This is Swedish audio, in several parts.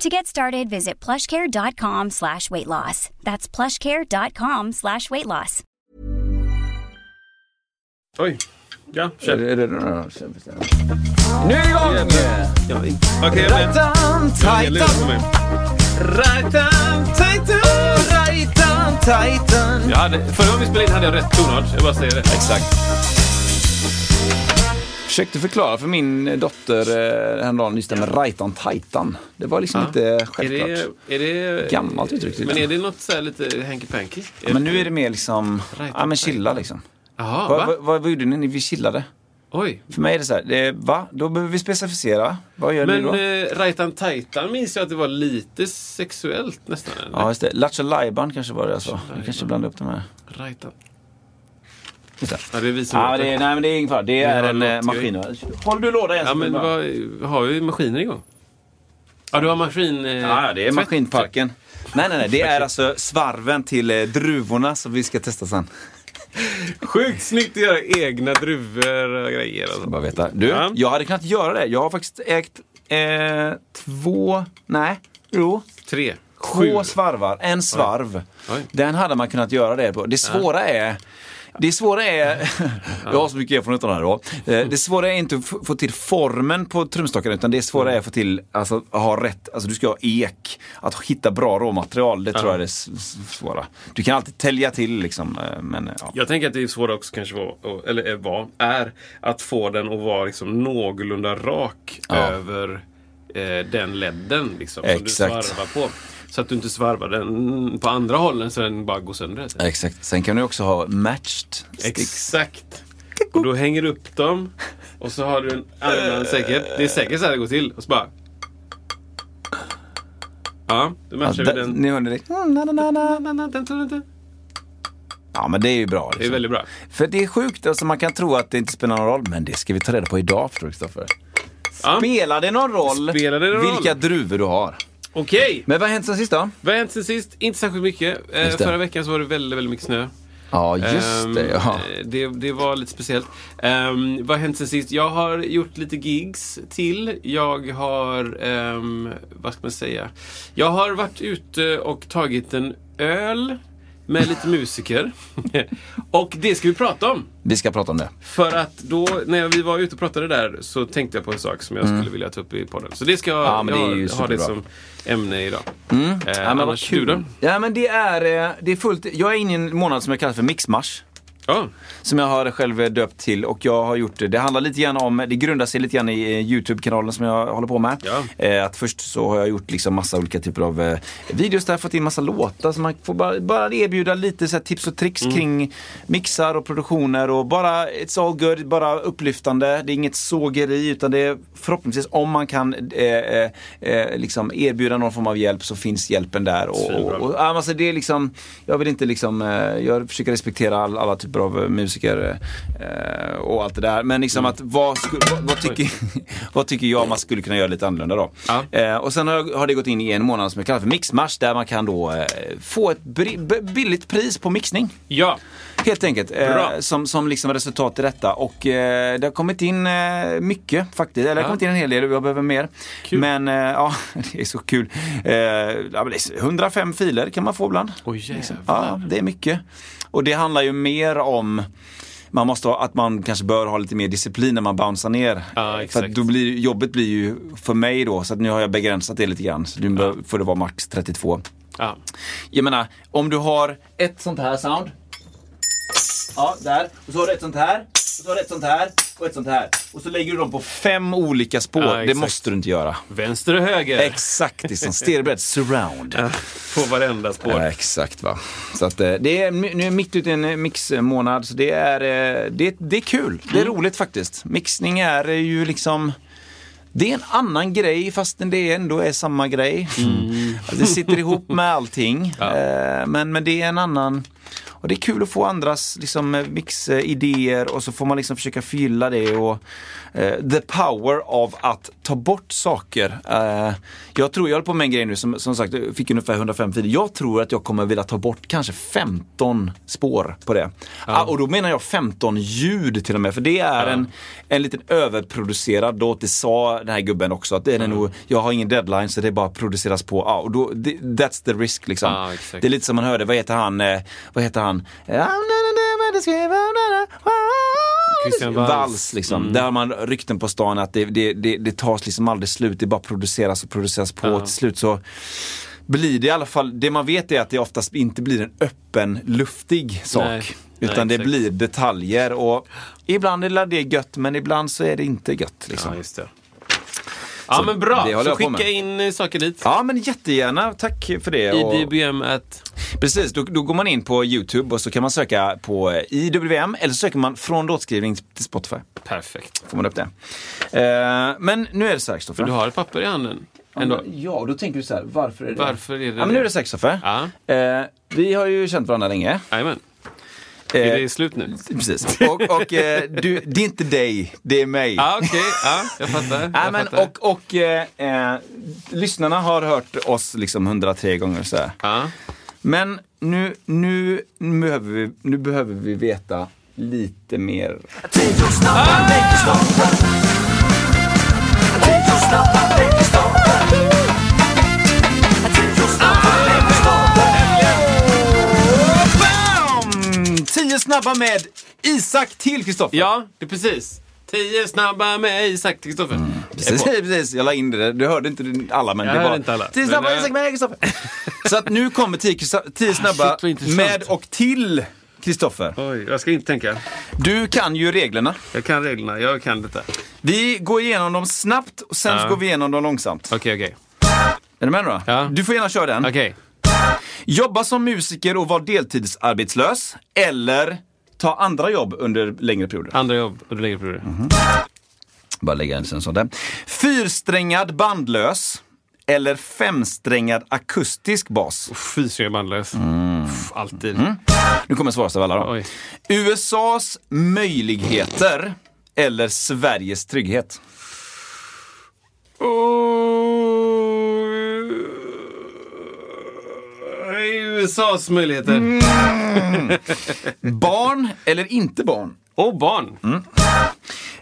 To get started, visit plushcare.com slash weight loss. That's plushcare.com slash weight loss. Oj. Ja, Är kör. det, är det, nu är det igång! Ja, Okej, jag är med. Rajtan, Jag lurar på tajtan. Rajtan, tajtan. rajtan, tajtan. Förra gången vi spelade in hade jag rätt tonart. Jag bara säger det. Exakt. Försökte förklara för min dotter eh, häromdagen just det med rajtan tajtan. Det var liksom inte Är självklart. det, är det... Gammalt uttryck, Men är det något så här lite hanky-panky? Ja, men nu är det mer liksom, ja men chilla liksom. Jaha, Vad, va? vad, vad, vad gjorde ni? Vi chillade. Oj. För mig är det så här, det, va? Då behöver vi specificera. Vad gör ni Men då? eh, Rajtan Tajtan minns jag att det var lite sexuellt nästan. Eller? Ja, just det. Lattjo Lajban kanske var det jag sa. Jag kanske blandade upp de här. Rajtan. Ja, det är vi som Ja, det är, nej men det är ingen fara. Det är en eh, maskin. Håller du låda en Ja, men vad, har vi maskiner igång? Ja, du har maskin... Eh, Ja, ja, det är tvätt. maskinparken. Nej, nej, nej. Det är alltså svarven till eh, druvorna som vi ska testa sen. Sjukt snyggt att göra egna druvor och grejer. Alltså. Bara veta. Du, Ja. jag hade kunnat göra det. Jag har faktiskt ägt eh, två, nej, jo, Tre. Sju. två svarvar. En svarv. Oj. Den hade man kunnat göra det på. Det svåra är det svåra är, jag har så mycket erfarenhet av det här då. Eh, Det svåra är inte att få- till formen på trumstockarna utan det svåra är att få till, alltså ha rätt, alltså du ska ha ek. Att hitta bra råmaterial, det tror jag är det svåra. Du kan alltid tälja till liksom, eh, men ja. Jag tänker att det är svårt också kanske var, eller var, är att få den att vara liksom någorlunda rak Ja. över eh, den ledden liksom, som du Exakt. svarvar på. Så att du inte svarvar den på andra hållen så den bara går sönder. Exakt. Sen kan du också ha matched sticks. Exakt. Och då hänger du upp dem och så har du en annan säkert. Det är säkert så här det går till. Och så bara... Ja, då Ja, matchar vi där- den. Ni hörde det? Ja men det är ju bra. Det är Liksom. väldigt bra. För det är sjukt, alltså man kan tro att det inte spelar någon roll, men det ska vi ta reda på idag Kristoffer. Ja. Spelar det någon roll Spelar det någon vilka roll? druvor du har? Okej, Men vad har hänt sen sist då? vad har hänt sen sist? Inte särskilt mycket. Eh, förra veckan så var det väldigt, väldigt mycket snö. Ja, just Ehm, det. Ja. eh, det, det var lite speciellt. Um, vad har hänt sen sist? Jag har gjort lite gigs till. Jag har, ehm, vad ska man säga? Jag har varit ute och tagit en öl med lite musiker. och det ska vi prata om. Vi ska prata om det. För att då, när vi var ute och pratade där, så tänkte jag på en sak som jag skulle vilja ta upp i podden. Så det ska jag, Mm. Ja, det jag ha det som ämne idag. Mm. Eh, ja, men annars, du då? Ja, men det är, eh, det är fullt. Jag är inne i en månad som jag kallar för mixmars. Ja, Som jag har själv döpt till och jag har gjort det. Det handlar lite grann om, det grundar sig lite grann i eh, Youtube-kanalen som jag håller på med. Eh, att först så har jag gjort liksom massa olika typer av eh, videos där fått in massa låtar. Så man får bara, bara erbjuda lite så tips och tricks Mm. kring mixar och produktioner och bara it's all good, bara upplyftande. Det är inget sågeri utan det är förhoppningsvis om man kan eh, eh, eh, liksom erbjuda någon form av hjälp så finns hjälpen där. Och, och, och, alltså det är liksom, jag vill inte liksom, jag försöker respektera all, alla typer av eh, musiker eh, och allt det där. Men liksom att vad, sku- vad, vad, tycker, vad tycker jag man skulle kunna göra lite annorlunda då? Ja. Eh, och sen har, har det gått in i en månad som jag kallar för Mixmars där man kan då eh, få ett billigt pris på mixning. ja. Helt enkelt. Eh, som, som liksom resultat i detta. Och eh, det har kommit in eh, mycket faktiskt. Eller det har kommit in en hel del och jag behöver mer. Kul. Men eh, ja, det är så kul. Eh, ja, men det är 105 filer kan man få ibland. Oj jävlar. Ja, det är mycket. Och det handlar ju mer om man måste ha, att man kanske bör ha lite mer disciplin när man bouncear ner. Ja, för då blir, jobbet blir ju för mig då, så nu har jag begränsat det lite grann. Så nu bör- får det vara max 32. Ja. Jag menar, om du har ett sånt här sound. Ja, där. Och så har du ett sånt här. Och så har du ett sånt här. Och ett sånt här. Och så lägger du dem på fem olika spår. Ja, det måste du inte göra. Vänster och höger. Exakt, det är som stereobrett. Surround. På varenda spår. Ja, exakt va. Så att eh, det är, nu är mitt ute i en eh, mixmånad så det är, eh, det, det är kul. Det är Mm. roligt faktiskt. Mixning är ju liksom det är en annan grej fastän det ändå är samma grej. Mm. Alltså, det sitter ihop med allting. Eh, Men, men det är en annan och det är kul att få andras liksom, eh, mixidéer och så får man liksom försöka förgylla det. Och, eh, the power av att ta bort saker. Eh, jag tror, jag håller på med en grej nu som, som sagt, jag fick ungefär 105 filmer. Jag tror att jag kommer vilja ta bort kanske 15 spår på det. Ah, och då menar jag 15 ljud till och med, för det är en, en liten överproducerad låt. Det sa den här gubben också, att det är mm. nog, jag har ingen deadline så det bara produceras på. Ah, och då, det, that's the risk liksom. Ah, det är lite som man hörde, vad heter han, eh, vad heter han? Christian Walls. Waltz. liksom. Mm. Där har man rykten på stan att det, det, det, det tas liksom aldrig slut, det bara produceras och produceras på. Ja. Till slut så blir det i alla fall, det man vet är att det oftast inte blir en öppen, luftig sak. Nej. Utan Nej, det blir detaljer och ibland är det gött men ibland så är det inte gött. Liksom. Ja, Ja, men bra. Så skicka in eh, saker dit. Ja men jättegärna, tack för det. Och- IDBM at... Precis, då, då går man in på YouTube och så kan man söka på eh, IWM eller så söker man från låtskrivning till Spotify. Perfekt. Får man upp det. Eh, men nu är det så här Kristoffer. Du har ett papper i handen. Ändå. Ja, då tänker du så här, varför är det Varför är det Ja, men nu är det så här Kristoffer. Ja. Eh, vi har ju känt varandra länge. Jajamän. Eh, Är det slut nu? Precis. Och, och eh, du, det är inte dig, det är mig. Ja, okej. Ja, jag fattar. Jag men, fattar. och och eh, eh, lyssnarna har hört oss liksom 103 gånger så här. Ja. Men nu, nu, nu, behöver vi, nu behöver vi veta lite mer. Bam! Snabba med Isak till Kristoffer. ja, det är precis. Tio snabba med Isak till Kristoffer. Mm. Precis, precis, jag la in det. Du hörde inte alla, men Jag det var inte alla. tio snabba Men, med Isak med Kristoffer. Så att nu kommer tio, tio snabba shit, med och till Kristoffer. Oj, jag ska inte tänka. Du kan ju reglerna. Jag kan reglerna, jag kan detta. Vi går igenom dem snabbt och sen Ja. så går vi igenom dem långsamt. Okej, okej. Är du med nu då? Ja. Du får gärna köra den. Okej. Jobba som musiker och vara deltidsarbetslös. Eller ta andra jobb under längre perioder. Andra jobb under längre perioder. Bara lägga en sån där. Fyrsträngad bandlös. Eller femsträngad akustisk bas. Fysiskt bandlös. Uff, Alltid. Nu kommer svårast av alla då. Oj. USAs möjligheter. Eller Sveriges trygghet. Oh, USAs möjligheter. Barn eller inte barn? Och barn.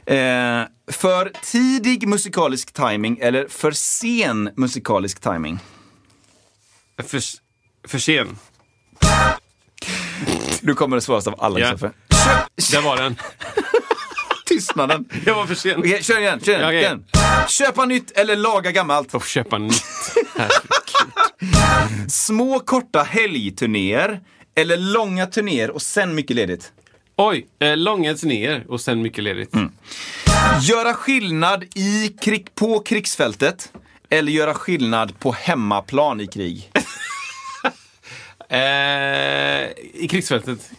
Eh, för tidig musikalisk timing eller för sen musikalisk timing? För, för sen. Nu kommer det svåraste av alla. Kristoffer. Där var den. Tystnaden. Jag var för sen. Okej, kör igen, kör igen. Igen. Köpa nytt eller laga gammalt. Får köpa nytt. Små korta helgturnéer eller långa turnéer och sen mycket ledigt. Oj, eh, långa turnéer och sen mycket ledigt. Göra skillnad i krig, på krigsfältet eller göra skillnad på hemmaplan i krig. Eh, I krigsfältet.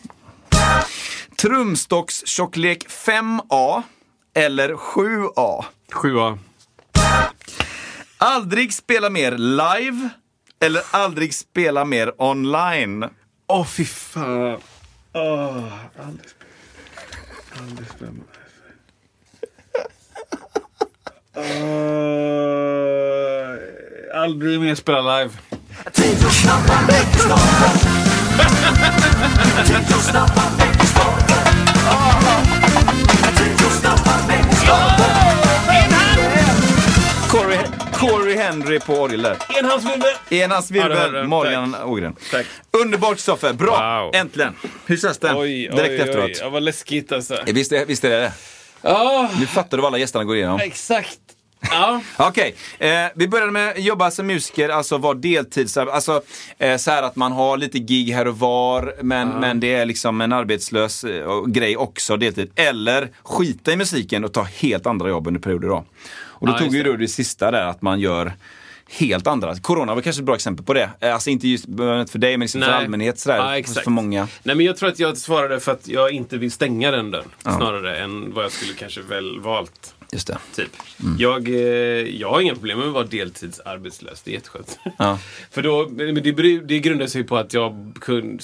Trumstockstjocklek 5A eller 7A. 7A. Aldrig spela mer live eller aldrig spela mer online. Åh, oh, fy fan. Oh, aldrig spela. Aldrig spela. Uh, aldrig mer spela live. Corey, Henry på orgel där. Enhandsvirvel. Enhandsvirvel, Ja. Morgan Ågren. Tack. Underbart Kristoffer, bra! Wow. Äntligen! Hur känns det? Oj, Direkt oj, efteråt. oj. Ja, vad läskigt alltså. Visst, är, visst är det det? Ja, Nu fattar du vad alla gästerna går igenom. exakt. Ja. Okej, eh, vi började med att jobba som musiker, alltså vara deltids... Alltså eh, så här att man har lite gig här och var, men, men det är liksom en arbetslös eh, grej också, deltid. Eller skita i musiken och ta helt andra jobb under perioder då. Och då Ja, tog ju då det sista där, att man gör helt andra. Corona var kanske ett bra exempel på det. Eh, Alltså inte just för dig, men liksom för allmänhet sådär. Ja, exakt. för många. Nej, men jag tror att jag svarade för att jag inte vill stänga den dörren. Snarare än vad jag skulle kanske väl valt. Just det. Typ. Jag, eh, jag har inga problem med att vara deltidsarbetslös. Det är jätteskönt. Ja. För då, men det, det grundar sig på att jag kunde...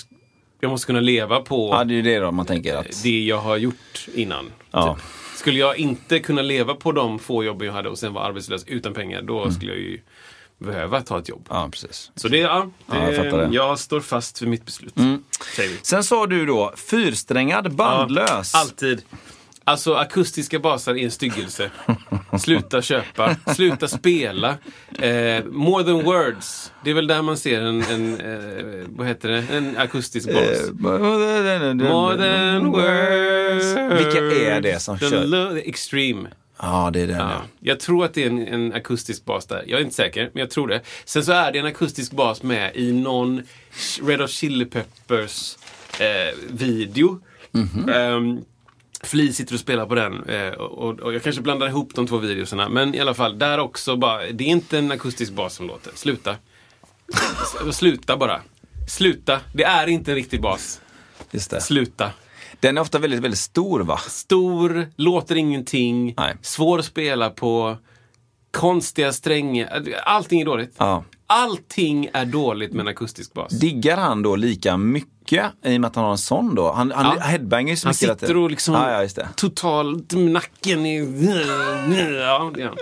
jag måste kunna leva på Ja, det är det då man tänker att... det jag har gjort innan. Ja. Typ. Skulle jag inte kunna leva på de få jobben jag hade och sen vara arbetslös utan pengar, då Mm. skulle jag ju behöva ta ett jobb. Ja, precis. Så det, ja, det, Ja, jag det. Mm. jag står fast vid mitt beslut. Vi. Sen sa du då fyrsträngad bandlös. Ja, alltid. Alltså akustiska basar är en styggelse. Sluta köpa, sluta spela. Eh, more than words. Det är väl där man ser en, en eh, vad heter det, en akustisk bas. Eh, More than words. Vilka är det som The kör? Extreme. Ja, det är den Ja. ja. Jag tror att det är en, en akustisk bas där. Jag är inte säker, men jag tror det. Sen så är det en akustisk bas med i någon Red Hot Chili Peppers eh, video. Mhm. Ehm, Flea sitter och spelar på den eh, och, och jag kanske blandar ihop de två videorna. Men i alla fall, där också bara, det är inte en akustisk bas som låter. Sluta. Sluta bara. Sluta. Det är inte en riktig bas. Just det. Sluta. Den är ofta väldigt, väldigt stor va? Stor, låter ingenting, Nej. svår att spela på, konstiga strängar. Allting är dåligt. Ja. Allting är dåligt med en akustisk bas. Diggar han då lika mycket i och med att han har en sån då? Han, han Ja. headbangar ju så Han mycket. det- sitter och liksom Ja, ja, totalt nacken i... Ja, är han.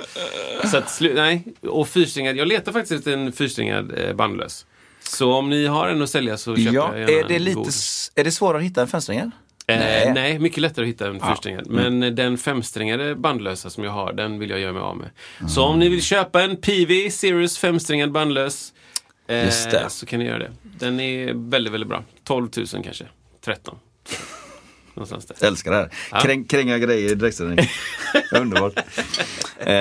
Så att, nej. Och fyrsträngad. Jag letar faktiskt efter en fyrsträngad eh, bandlös. Så om ni har en att sälja så köper Ja, jag gärna är det, lite, är det svårare att hitta en femsträngad? Eh, Nej. nej. mycket lättare att hitta en fyrsträngad. Mm. Men eh, den femsträngade bandlösa som jag har, den vill jag göra mig av med. Mm. Så om ni vill köpa en PV Sirius femsträngad bandlös eh, Just det. så kan ni göra det. Den är väldigt, väldigt bra. 12 000 kanske. 13. Någonstans där. Älskar det här. Ja. Kräng, kränga grejer i direktsändning. Underbart. Eh,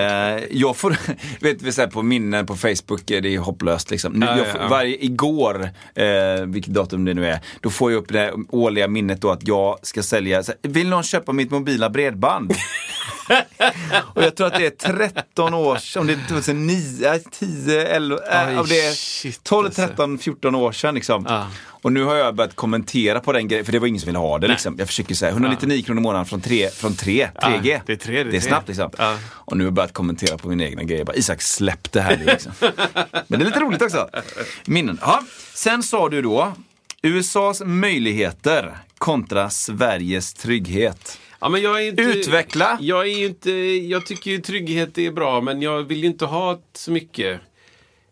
jag får, vet vi så här på minnen på Facebook, eh, det är hopplöst liksom. Nu, Ja, får, ja. Varje, igår, eh, vilket datum det nu är, då får jag upp det årliga minnet då att jag ska sälja, här, vill någon köpa mitt mobila bredband? och jag tror att det är 13 år om det är 2009, 10, 11, äh, Oj, om det är shit, 12, alltså. 13, 14 år sedan liksom. Ja. Och nu har jag börjat kommentera på den grejen, för det var ingen som ville ha det liksom. Jag försöker säga 199 kronor i månaden från 3, från 3, 3G. det är 3, det är det är 3. snabbt liksom. Ja. Och nu har jag börjat kommentera på mina egna grejer. Bara, Isak, släpp det här nu liksom. Men det är lite roligt också. Minnen. Ja. Sen sa du då, USAs möjligheter kontra Sveriges trygghet. Ja, men jag är inte, Utveckla. Jag, är inte, jag tycker ju trygghet är bra, men jag vill ju inte ha så mycket.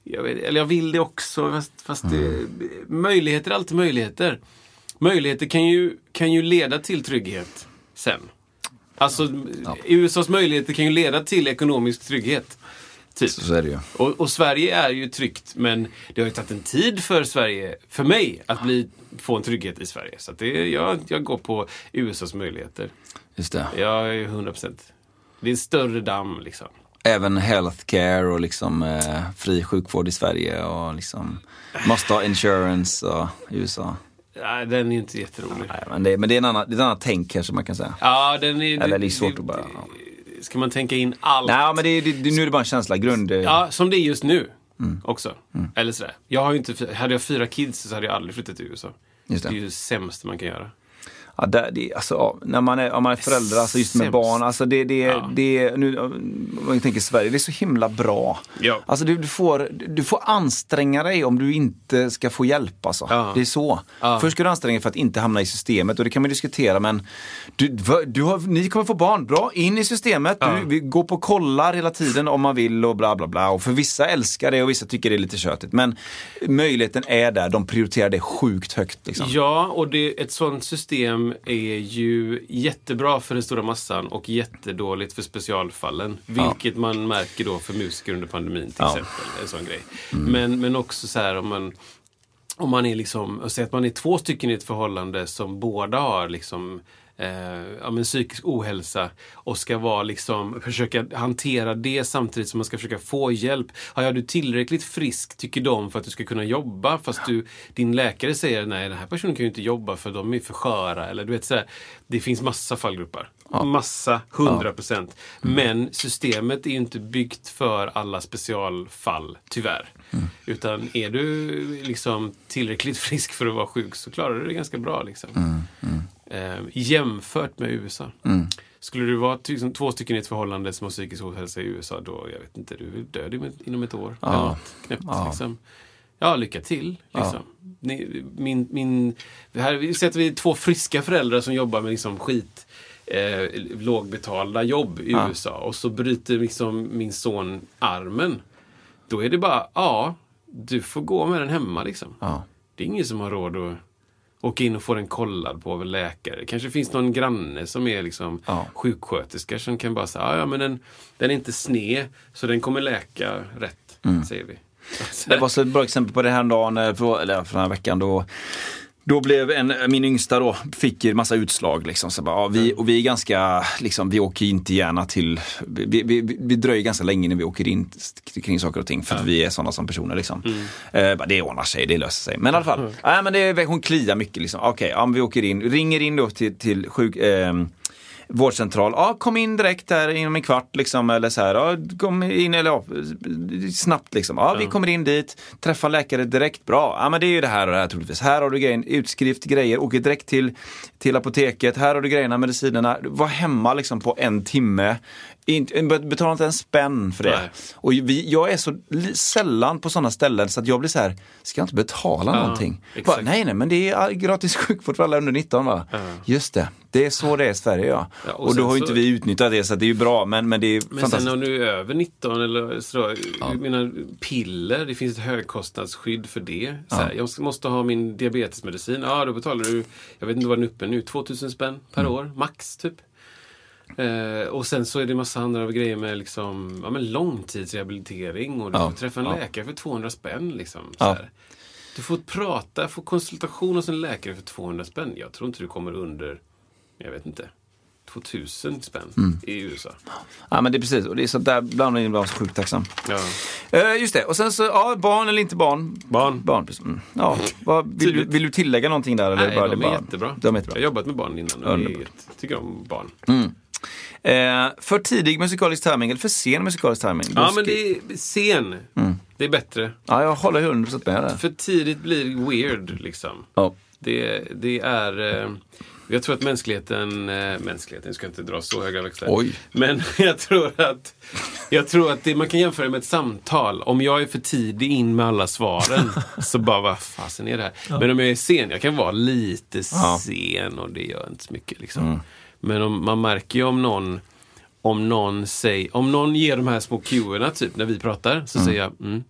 Jag vet, eller jag vill det också, fast, fast det, möjligheter är alltid möjligheter. Möjligheter kan ju, kan ju leda till trygghet sen. Alltså, USAs möjligheter kan ju leda till ekonomisk trygghet. Typ. Så är det ju. Och, och Sverige är ju tryggt, men det har ju tagit en tid för Sverige, för mig, att bli, få en trygghet i Sverige. Så det, jag, jag går på USAs möjligheter. Just det. Jag är 100 procent. Det är en större damm liksom. Även healthcare och liksom eh, fri sjukvård i Sverige och liksom måste ha insurance och USA. Nej, den är inte jätterolig. Nej, men det, men det är en annan, det är ett annat tänk kanske man kan säga. Ja, den är... Eller det är svårt att bara... Ska man tänka in allt? Nej, men det, är- det, det, nu är det bara en känsla, grund... Ja, som det är just nu. Mm. Också. Eller sådär. Jag har ju inte, hade jag fyra kids så hade jag aldrig flyttat till USA. Just det. det är ju det sämsta man kan göra. Ja, där, det, alltså, när man är, om man är förälder, alltså just med Sämst. barn, alltså det, det, Ja. det, nu, om man tänker Sverige, det är så himla bra. Ja. Alltså du, du, får, du får anstränga dig om du inte ska få hjälp alltså. Ja. Det är så. Först ska du anstränga dig för att inte hamna i systemet och det kan man diskutera men du, du har, ni kommer få barn, bra, in i systemet, du, vi går på kollar hela tiden om man vill och bla bla bla. Och för vissa älskar det och vissa tycker det är lite tjötigt. Men möjligheten är där, de prioriterar det sjukt högt. Liksom. Ja, och det, ett sånt system är ju jättebra för den stora massan och jättedåligt för specialfallen. Vilket man märker då för musiker under pandemin till Ja. exempel. En sån grej. Men, men också så här om man om man är liksom, säg att man är två stycken i ett förhållande som båda har liksom eh, ja, men psykisk ohälsa och ska vara liksom, försöka hantera det samtidigt som man ska försöka få hjälp. Ja, är du tillräckligt frisk, tycker de, för att du ska kunna jobba? Fast du, din läkare säger nej, den här personen kan ju inte jobba för de är för sköra. Eller du vet så här, det finns massa fallgrupper. Massa, hundra procent. Men systemet är ju inte byggt för alla specialfall, tyvärr. Utan är du liksom tillräckligt frisk för att vara sjuk så klarar du det ganska bra. Liksom. Eh, jämfört med USA. Skulle du vara ty- två stycken i ett förhållande som har psykisk ohälsa i USA, då, jag vet inte, du är död inom- ett år. Ja. Eller knäppt, Ja. liksom. Ja, lycka till. Liksom. Ni, min, min, här sätter vi två friska föräldrar som jobbar med liksom skit eh, lågbetalda jobb i Ja. USA och så bryter liksom min son armen. Då är det bara, ja, du får gå med den hemma liksom. Ja. Det är ingen som har råd att åka in och få den kollad på av en läkare. Kanske finns någon granne som är liksom Ja. sjuksköterska som kan bara säga, "Ja, ja men den, den är inte sned så den kommer läka rätt, Mm. säger vi. Det var så ett bra exempel på det här dagen, eh, för, eller för den här veckan då då blev en, min yngsta då, fick en massa utslag. Liksom. Så bara, ja, vi, och vi är ganska, liksom, vi åker inte gärna till, vi, vi, vi, dröjer ganska länge när vi åker in kring saker och ting för att vi är sådana som personer. Liksom. Eh, bara, det ordnar sig, det löser sig. Men i alla fall, nej, men det, hon kliar mycket. Liksom. Okej, ja, men vi åker in, ringer in då till, till sjuk, ehm, vårdcentral. Ja, kom in direkt här inom en kvart liksom. Eller så här, ja, kom in eller ja, snabbt liksom. Ja, vi kommer in dit, träffar läkare direkt. Bra, ja men det är ju det här och det här troligtvis. Här har du grejen, utskrift, grejer, åker direkt till, till apoteket. Här har du grejerna, medicinerna. Var hemma liksom på en timme. Inte, betala inte en spänn för det. Nej. Och vi, jag är så sällan på sådana ställen så att jag blir så här, ska jag inte betala Ja, någonting? Bara, nej, nej, men det är gratis sjukvård för alla under 19 va? Just det, det är så det är i Sverige ja. Ja, och och då har så- inte vi utnyttjat det så det är ju bra, men, men det är Men fantastiskt. sen när du är över 19 eller så, jag menar piller, det finns ett högkostnadsskydd för det. Så här, Jag måste ha min diabetesmedicin, ja då betalar du, jag vet inte vad den är uppe nu, 2000 spänn per Mm. år, max typ. Eh, och sen så är det massa andra grejer med liksom, ja, men långtidsrehabilitering och du Ja, får träffa en ja. läkare för 200 spänn. Liksom, Ja. Du får prata, få konsultation hos en läkare för 200 spänn. Jag tror inte du kommer under, jag vet inte, 2000 spänn Mm. i USA. Ja men det är precis, och det är så där bland annat jag så sjukt tacksam. Ja. Eh, just det, och sen så, ja, barn eller inte barn? Barn. Barn, precis. Mm. Ja, vad, vill, du, Tydligt. vill du tillägga någonting där? Eller Nej, bara, de är bara, jättebra. De är jättebra. Jag har jobbat med barn innan och jätte- tycker om barn. Eh, för tidig musikalisk timing eller för sen musikalisk timing? Ja, men det är sen. Det är bättre. ja, jag håller 100% med där. För tidigt blir weird, liksom. Ja. Det, det är... Eh, jag tror att mänskligheten... Eh, mänskligheten ska inte dra så höga växlar. Oj. Men jag tror att... Jag tror att det, man kan jämföra med ett samtal. Om jag är för tidig in med alla svaren, så bara vad fasen är det här? Men om jag är sen, jag kan vara lite Ja. sen och det gör inte så mycket. Liksom. Men om, man märker ju om någon om någon, säger, om någon ger de här små cuerna, typ när vi pratar, så säger jag mm,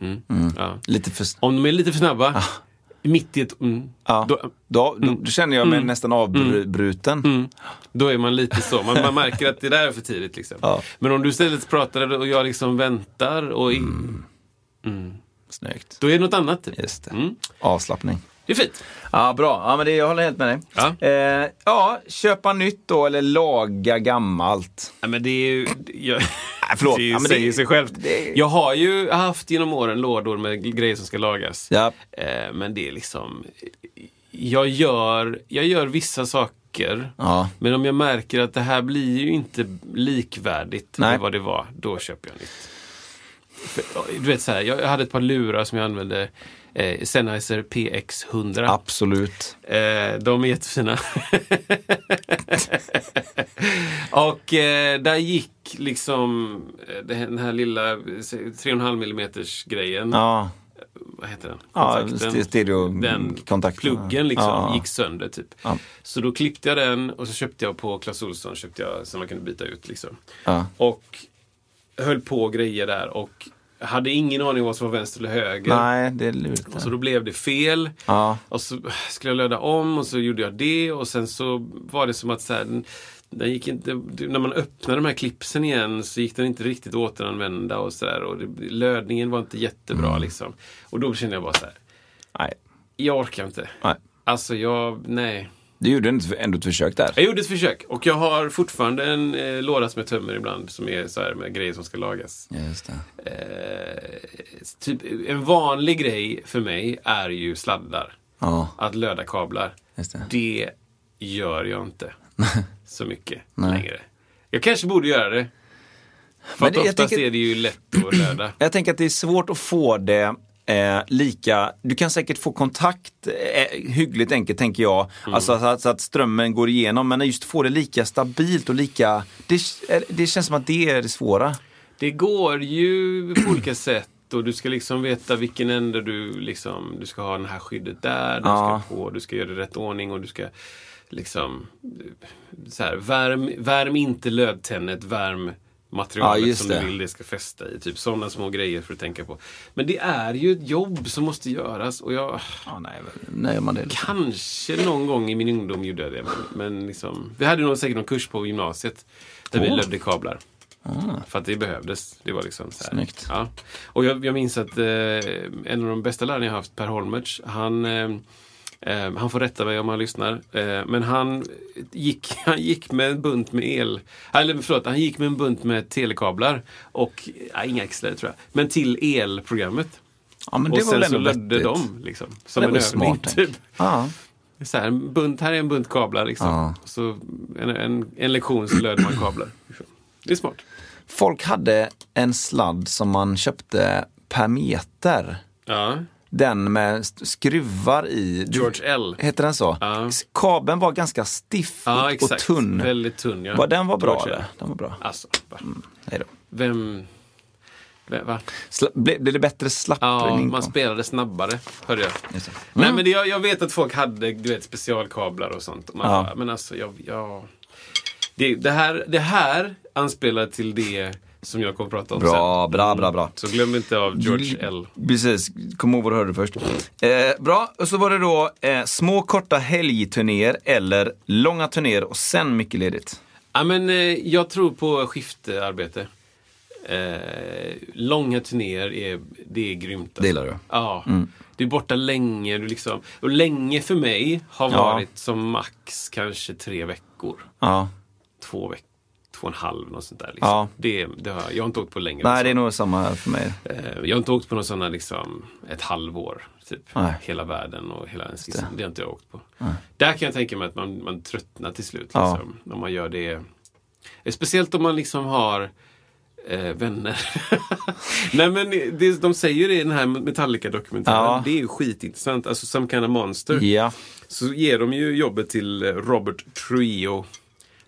mm, Ja. Lite för... Om de är lite för snabba, mitt i ett mm, Ja. då, Då, då, då känner jag mig nästan avbruten. mm, då är man lite så. Man, man märker att det där är för tidigt. Liksom. Ja. Men om du istället pratar och jag liksom väntar, och i, Snyggt. då är det något annat. Typ. Just det. Mm. Avslappning. Det är fint. Ja, bra. Ja, men det, jag håller helt med dig. Ja. Eh, ja, köpa nytt då eller laga gammalt. Ja, men det är ju... Jag, Nej, förlåt. det Ja, men det- säger sig självt. det- Jag har ju haft genom åren lådor med grejer som ska lagas. Ja. Eh, men det är liksom... Jag gör, jag gör vissa saker. Ja. Men om jag märker att det här blir ju inte likvärdigt Nej. med vad det var, då köper jag nytt. Du vet så här, jag hade ett par lurar som jag använde. Eh, Sennheiser PX100. Absolut. Eh, de är jättefina. och eh, där gick liksom eh, den här lilla eh, 3,5 mm grejen. Ja, Vad heter den? ja Kontakten. st- stereo Den kontakten. pluggen liksom Ja. gick sönder typ. Ja. Så då klippte jag den och så köpte jag på Clas Ohlson köpte jag som man kunde byta ut liksom. Ja. Och höll på grejer där och hade ingen aning om vad som var vänster eller höger. Nej, det är lurigt. Och så då blev det fel. Ja. Och så skulle jag löda om och så gjorde jag det och sen så var det som att så här, den, gick inte, när man öppnade de här clipsen igen så gick den inte riktigt att återanvända och sådär. Och det, lödningen var inte jättebra Mm. liksom. Och då kände jag bara så här, Nej. jag orkar inte. Nej. Alltså jag, nej. Du gjorde ändå ett försök där. Jag gjorde ett försök och jag har fortfarande en eh, låda som jag tömmer ibland som är så här med grejer som ska lagas. Just det. Eh, typ, en vanlig grej för mig är ju sladdar. Ja, Att löda kablar. just det. Det gör jag inte så mycket Nej. längre. Jag kanske borde göra det. För Men att oftast tänker- är det ju lätt att löda. Jag tänker att det är svårt att få det eh, lika, du kan säkert få kontakt eh, hyggligt enkelt tänker jag. Mm. Alltså så att, så att strömmen går igenom men just få det lika stabilt och lika, det, eh, det känns som att det är det svåra. Det går ju på olika sätt och du ska liksom veta vilken ände du liksom, du ska ha det här skyddet där, du Ja. ska på, du ska göra det i rätt ordning och du ska liksom så här, värm, värm inte lödtennet, värm materialet Ja, som du vill det ska fästa i. Typ sådana små grejer för att tänka på. Men det är ju ett jobb som måste göras och jag Ja, nej, nej, man det. kanske någon gång i min ungdom gjorde jag det. Men, men liksom, vi hade nog säkert någon kurs på gymnasiet där vi Åh. lödde kablar. För att det behövdes. Det var liksom så här. Snyggt. Ja. Och jag, jag minns att eh, en av de bästa lärarna jag haft, Per Holmertz, han eh, eh, han får rätta mig om han lyssnar. Eh, men han gick, han gick med en bunt med el... Eller förlåt, han gick med en bunt med telekablar. Och, ja, inga axlar tror jag. Men till elprogrammet. Ja, men och det var sen så lödde de. Liksom, som Det en övning. Typ. Ja. Så här, en bunt, här är en bunt kablar. Liksom. Ja. Så en, en, en lektion så löder man kablar. Det är smart. Folk hade en sladd som man köpte per meter. Ja. Den med skruvar i. George L. Heter den så? Ja. Kabeln var ganska stiff Ja, och, och tunn. Väldigt tunn, ja. Den var bra? Den var bra. Alltså, va? Hej då. Vem... va? Sla- Ble, blev det bättre Ja, slappning? man spelade snabbare, hörde jag. Det. Nej, men det, jag, jag vet att folk hade du vet, specialkablar och sånt. Och man Ja. men alltså, jag... jag det, det, här, det här anspelar till det som jag kommer att prata om Bra, sen. bra, bra, bra. Så glöm inte av George L. Precis, kom ihåg vad du hörde först. Eh, bra, och så var det då eh, små korta helgturnéer eller långa turnéer och sen mycket ledigt. Ja, men, eh, jag tror på skiftarbete. Eh, långa turnéer är, det är grymt. Alltså. Det gillar du? Ja. Du är borta länge. Du liksom, och länge för mig har Ja. varit som max kanske tre veckor. Ja. Två veckor. Två och en halv, något sånt där. Liksom. Ja. Det, det har, jag har inte åkt på längre. Nej, än det är nog samma här för mig. Eh, Jag har inte åkt på någon sådana liksom, ett halvår. Typ. Nej. Hela världen och hela ens det. det. har inte jag åkt på. Där kan jag tänka mig att man, man tröttnar till slut. Ja. Liksom, Om man gör det. Speciellt om man liksom har eh, vänner. Nej men det, de säger det i den här Metallica-dokumentären. Ja. Det är ju skitintressant. Alltså Some kind of monster. Ja. Så ger de ju jobbet till eh, Robert Trio.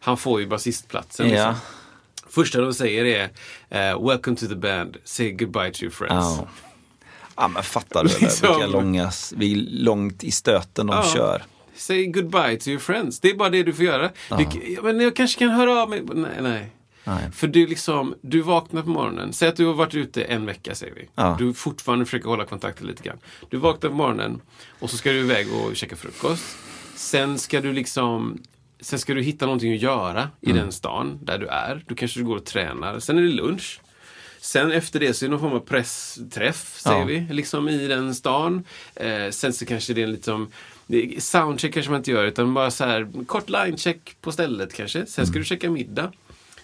Han får ju basistplatsen. Ja. Liksom. Första de säger är eh, Welcome to the band, say goodbye to your friends. Ja. Ja men fattar du? Liksom. Vilka långa, vi är långt i stöten de Ja. kör. Say goodbye to your friends. Det är bara det du får göra. Du, ja, men jag kanske kan höra av mig. Nej, nej. Nej. För du, liksom, du vaknar på morgonen. Säg att du har varit ute en vecka, säger vi. Ja. Du fortfarande försöker hålla kontakten lite grann. Du vaknar på morgonen och så ska du iväg och käka frukost. Sen ska du liksom Sen ska du hitta någonting att göra i Mm. den stan där du är. Du kanske går och tränar. Sen är det lunch. Sen efter det så är det någon form av pressträff, säger Ja. vi, liksom i den stan. Eh, sen så kanske det är en liksom det- Soundcheck kanske man inte gör, utan bara så här kort linecheck på stället kanske. Sen ska du käka middag.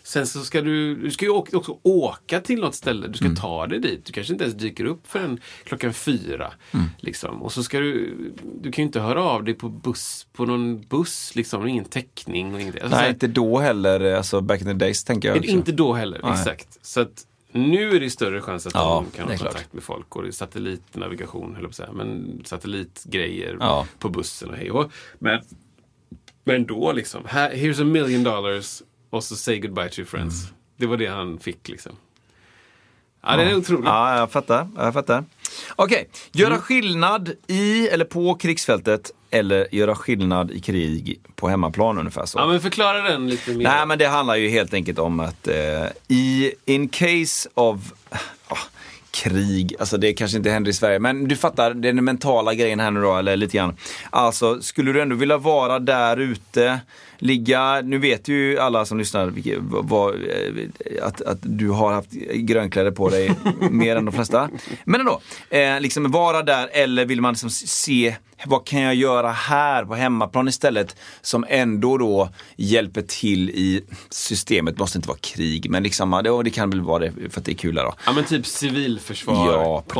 Sen så ska du, du ska ju också åka till något ställe. Du ska ta dig dit. Du kanske inte ens dyker upp förrän klockan fyra. Liksom. Och så ska du, du kan ju inte höra av dig på buss, på någon buss, liksom. Ingen täckning och. Alltså, så Nej, inte då heller, alltså back in the days tänker jag. också. inte då heller, Nej. exakt. Så att nu är det större chans att Ja, de kan ha är klart. kontakt med folk. Och det är satellitnavigation, höll jag på att säga. Men satellitgrejer Ja. på bussen och hej och. Men, men då liksom, här, here's a million dollars och så say goodbye to your friends. Mm. Det var det han fick liksom. Ja, det är otroligt. Ja, jag fattar. Jag fattar. Okej, göra Mm. skillnad i eller på krigsfältet eller göra skillnad i krig på hemmaplan ungefär så. Ja, men förklara den lite mer. Nej, men det handlar ju helt enkelt om att eh, i in case of ah, krig, alltså det kanske inte händer i Sverige, men du fattar den mentala grejen här nu då, eller lite grann. Alltså, skulle du ändå vilja vara där ute, ligga, nu vet ju alla som lyssnar vad, eh, att, att du har haft grönkläder på dig mer än de flesta. Men ändå, eh, liksom vara där eller vill man liksom se vad kan jag göra här på hemmaplan istället som ändå då hjälper till i systemet. Det måste inte vara krig, men liksom, det, det kan väl vara det för att det är kul då. Ja, men typ civilförsvar Ja, kontra...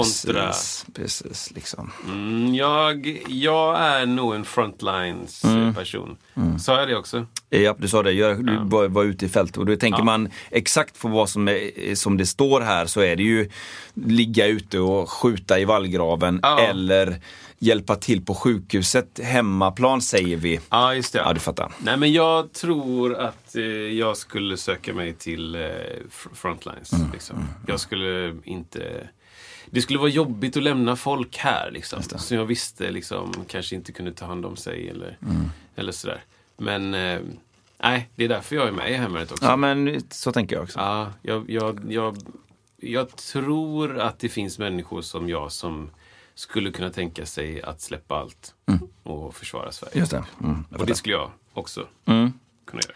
precis. precis liksom. Mm, jag, jag är nog en frontlines Mm. person. Sa jag det också? Ja, du sa det, jag, du var, var ute i fält och då tänker man exakt på vad som, är, som det står här så är det ju ligga ute och skjuta i vallgraven Ja. eller hjälpa till på sjukhuset, hemmaplan säger vi. Ja, just det. Ja, du fattar. Nej, men jag tror att eh, jag skulle söka mig till eh, fr- frontlines. Mm, liksom. Jag skulle inte... det skulle vara jobbigt att lämna folk här liksom. Som jag visste liksom kanske inte kunde ta hand om sig eller, Mm. eller sådär. Men eh, nej, det är därför jag är med i Hemvärnet också. Ja, men så tänker jag också. Ja, jag, jag, jag, jag tror att det finns människor som jag som skulle kunna tänka sig att släppa allt och försvara Sverige. Just det. Mm, Och det skulle jag också Mm. kunna göra.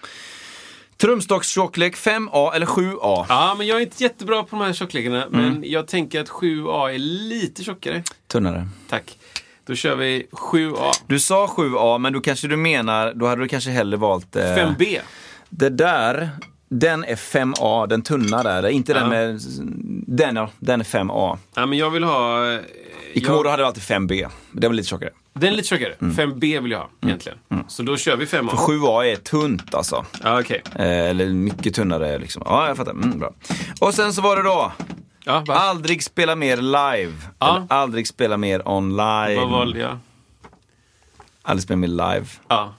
Trumstockstjocklek 5A eller 7A? Ja, men jag är inte jättebra på de här tjocklekarna. Men jag tänker att 7A är lite tjockare. Tunnare. Tack. Då kör vi 7A. Du sa 7A, men då kanske du menar, då hade du kanske hellre valt... Eh, 5B. Det där, den är 5A, den tunna där. Inte den Ja. med... Den, ja, den är 5A. Ja, men jag vill ha... I Komodo jag, hade du alltid 5B. Den var lite tjockare. den är lite tjockare. 5B vill jag ha egentligen. Så då kör vi 5A. För 7A är tunt alltså. Ja, okej. Eh, eller mycket tunnare liksom. Ja, jag fattar. Mm, bra. Och sen så var det då, Ja, va? aldrig spela mer live. Ja. Eller aldrig spela mer online. Vad valde jag? Aldrig spela mer live. Ja.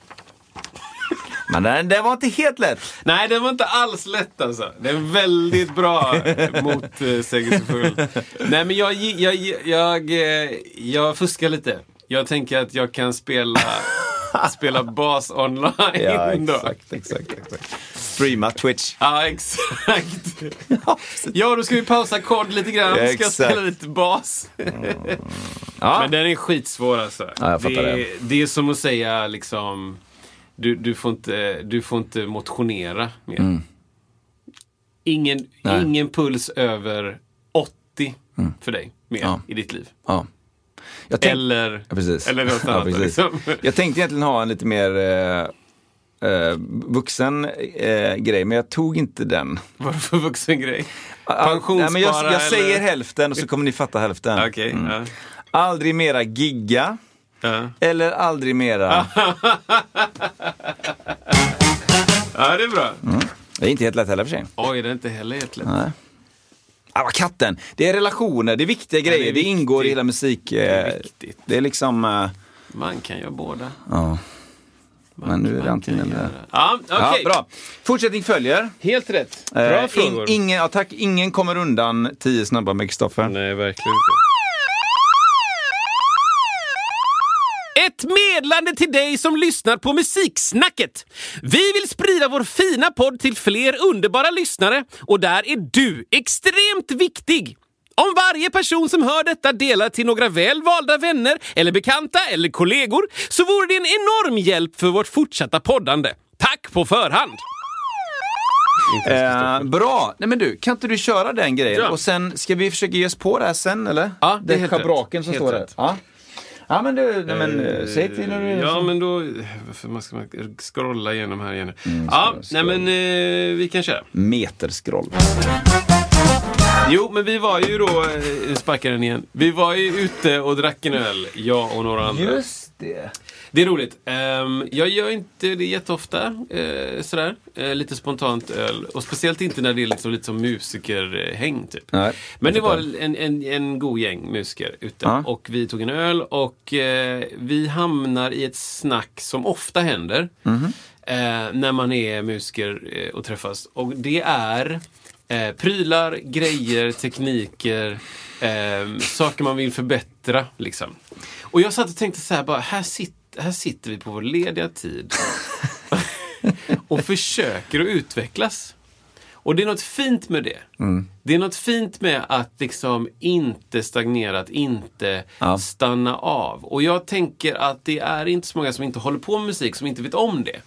Men den, den var inte helt lätt. Nej, det var inte alls lätt alltså. Det är väldigt bra motsägelsefull. Nej, men jag, jag, jag, jag, eh, jag fuskar lite. Jag tänker att jag kan spela, spela bas online Ja, då. exakt, exakt, exakt. Streama Twitch. Ja, exakt. Ja, då ska vi pausa kod lite grann. Ska jag Exakt. spela lite bas. Ja. Men den är skitsvår alltså. Ja, jag fattar det, det. det är som att säga liksom du, du, får, inte, du får inte motionera mer. Ingen, Mm. Nej. Mm. ingen puls över 80 för dig mer Ja. i ditt liv. Ja. Jag tänk- Eller, Ja, eller något Ja, annat. precis. liksom. Jag tänkte egentligen ha en lite mer eh, eh, vuxen eh, grej, men jag tog inte den. Vad är det för vuxen grej? Pensionsspara nej, men jag, jag säger hälften och så kommer ni fatta hälften. Okej, Mm. ja. Aldrig mera gigga Ja. eller aldrig mera... ja, det är bra. Det är inte helt lätt heller för sig. Oj, det är inte heller helt lätt. Nej. Ah, katten! Det är relationer, det är viktiga det är grejer. Det, ingår i hela musik... Eh, Det är viktigt. det är liksom... Eh, Man kan göra båda. ja. Man, Men nu är det antingen eller. Ja, ja, okej. bra. Fortsättning följer. Helt rätt. Bra Eh, frågor. in, ingen, ja, tack, ingen kommer undan tio snabba med Kristoffer. Nej, verkligen inte. Medlande till dig som lyssnar på Musiksnacket. Vi vill sprida vår fina podd till fler underbara lyssnare och där är du extremt viktig. Om varje person som hör detta delar till några väl valda vänner eller bekanta eller kollegor så vore det en enorm hjälp för vårt fortsatta poddande. Tack på förhand! Eh, bra! Nej men du, kan inte du köra den grejen? Ja. Och sen, ska vi försöka ge oss på det här sen eller? Ja, det är Den helt schabraken rätt. som Helt står där. rätt. Ja. Ja men du, nej, men eh, säg till när du... Ja, men då... Varför man ska man scrolla igenom här igen? Mm, ja, nej men eh, vi kan köra. Meterskroll. Jo, men vi var ju då, eh, sparkar den igen. Vi var ju ute och drack en öl, jag och några andra. Just det. Det är roligt. Ehm, jag gör inte det jätteofta, uh, sådär. Eh, lite spontant öl. Och speciellt inte när det är liksom lite som musikerhäng, typ. Nej, Men det var en, en, en god gäng musiker ute. Ja. Och vi tog en öl och eh, vi hamnar i ett snack som ofta händer. Eh, när man är musiker eh, och träffas. Och det är eh, prylar, grejer, tekniker, eh, saker man vill förbättra. Liksom. Och jag satt och tänkte så här, bara, här, sit, här sitter vi på vår lediga tid och försöker att utvecklas. Och det är något fint med det. Det är något fint med att liksom inte stagnera, att inte Ja. stanna av. Och jag tänker att det är inte så många som inte håller på med musik som inte vet om det.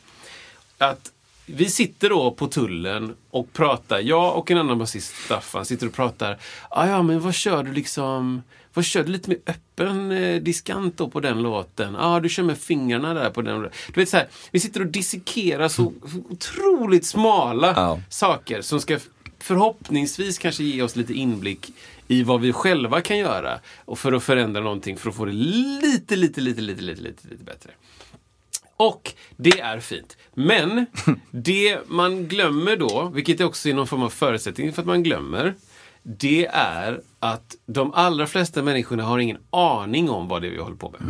Att vi sitter då på tullen och pratar, jag och en annan basist, Staffan, sitter och pratar. Ah, ja, men vad kör du liksom? Vad kör du lite mer öppen eh, diskant då på den låten? Ja, ah, du kör med fingrarna där på den. Du vet så här, vi sitter och dissekerar så otroligt smala Ja. saker som ska förhoppningsvis kanske ge oss lite inblick i vad vi själva kan göra och för att förändra någonting för att få det lite, lite, lite, lite, lite, lite, lite bättre. Och det är fint. Men det man glömmer då, vilket också är någon form av förutsättning för att man glömmer, det är att de allra flesta människorna har ingen aning om vad det är vi håller på med.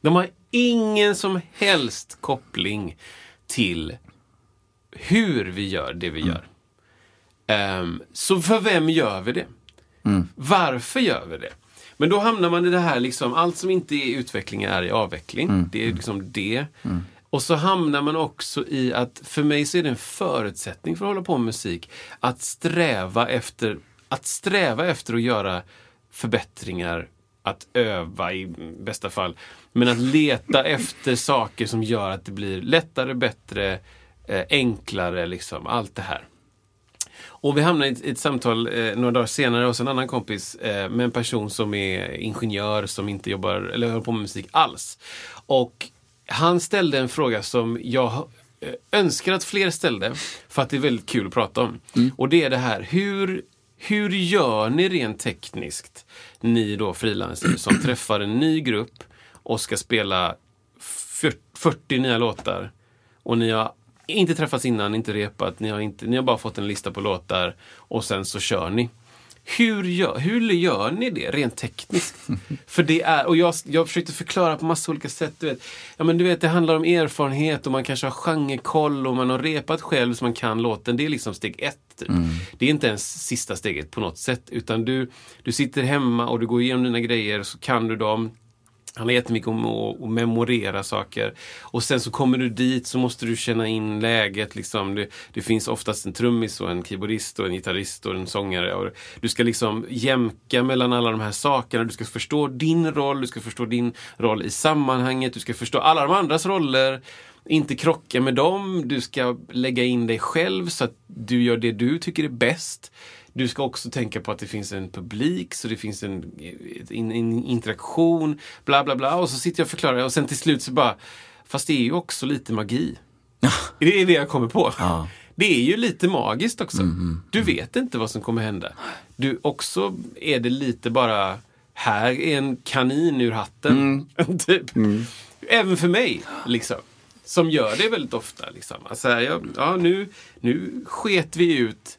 De har ingen som helst koppling till hur vi gör det vi gör. Ehm, så för vem gör vi det? Varför gör vi det? Men då hamnar man i det här, liksom, allt som inte är utveckling är i avveckling. Det är liksom det. Och så hamnar man också i att, för mig så är det en förutsättning för att hålla på med musik, att sträva efter att, sträva efter att göra förbättringar, att öva i bästa fall. Men att leta efter saker som gör att det blir lättare, bättre, eh, enklare, liksom. Allt det här. Och vi hamnade i ett, ett samtal eh, några dagar senare hos en annan kompis eh, med en person som är ingenjör som inte jobbar eller håller på med musik alls. Och han ställde en fråga som jag eh, önskar att fler ställde för att det är väldigt kul att prata om. Och det är det här, hur, hur gör ni rent tekniskt, ni då frilansare som träffar en ny grupp och ska spela fyr- 40 nya låtar och ni har inte träffats innan, inte repat, ni har, inte, ni har bara fått en lista på låtar och sen så kör ni. Hur gör, hur gör ni det rent tekniskt? För det är, och jag, jag försökte förklara på massa olika sätt. Du vet, ja, men du vet, det handlar om erfarenhet och man kanske har genrekoll och man har repat själv så man kan låten. Det är liksom steg ett. Typ. Det är inte ens sista steget på något sätt. Utan du, du sitter hemma och du går igenom dina grejer så kan du dem handlar jättemycket om att att memorera saker. Och sen så kommer du dit så måste du känna in läget. Liksom. Det, det finns oftast en trummis och en keyboardist och en gitarrist och en sångare. Och du ska liksom jämka mellan alla de här sakerna. Du ska förstå din roll, du ska förstå din roll i sammanhanget, du ska förstå alla de andras roller. Inte krocka med dem, du ska lägga in dig själv så att du gör det du tycker är bäst. Du ska också tänka på att det finns en publik, så det finns en, en, en interaktion, bla bla bla. Och så sitter jag och förklarar och sen till slut så bara, fast det är ju också lite magi. det är det jag kommer på. Ja. Det är ju lite magiskt också. Du vet inte vad som kommer hända. Du, också är det lite bara, här är en kanin ur hatten. typ. Även för mig, liksom. Som gör det väldigt ofta. Liksom. Alltså, jag, ja, nu, nu sket vi ut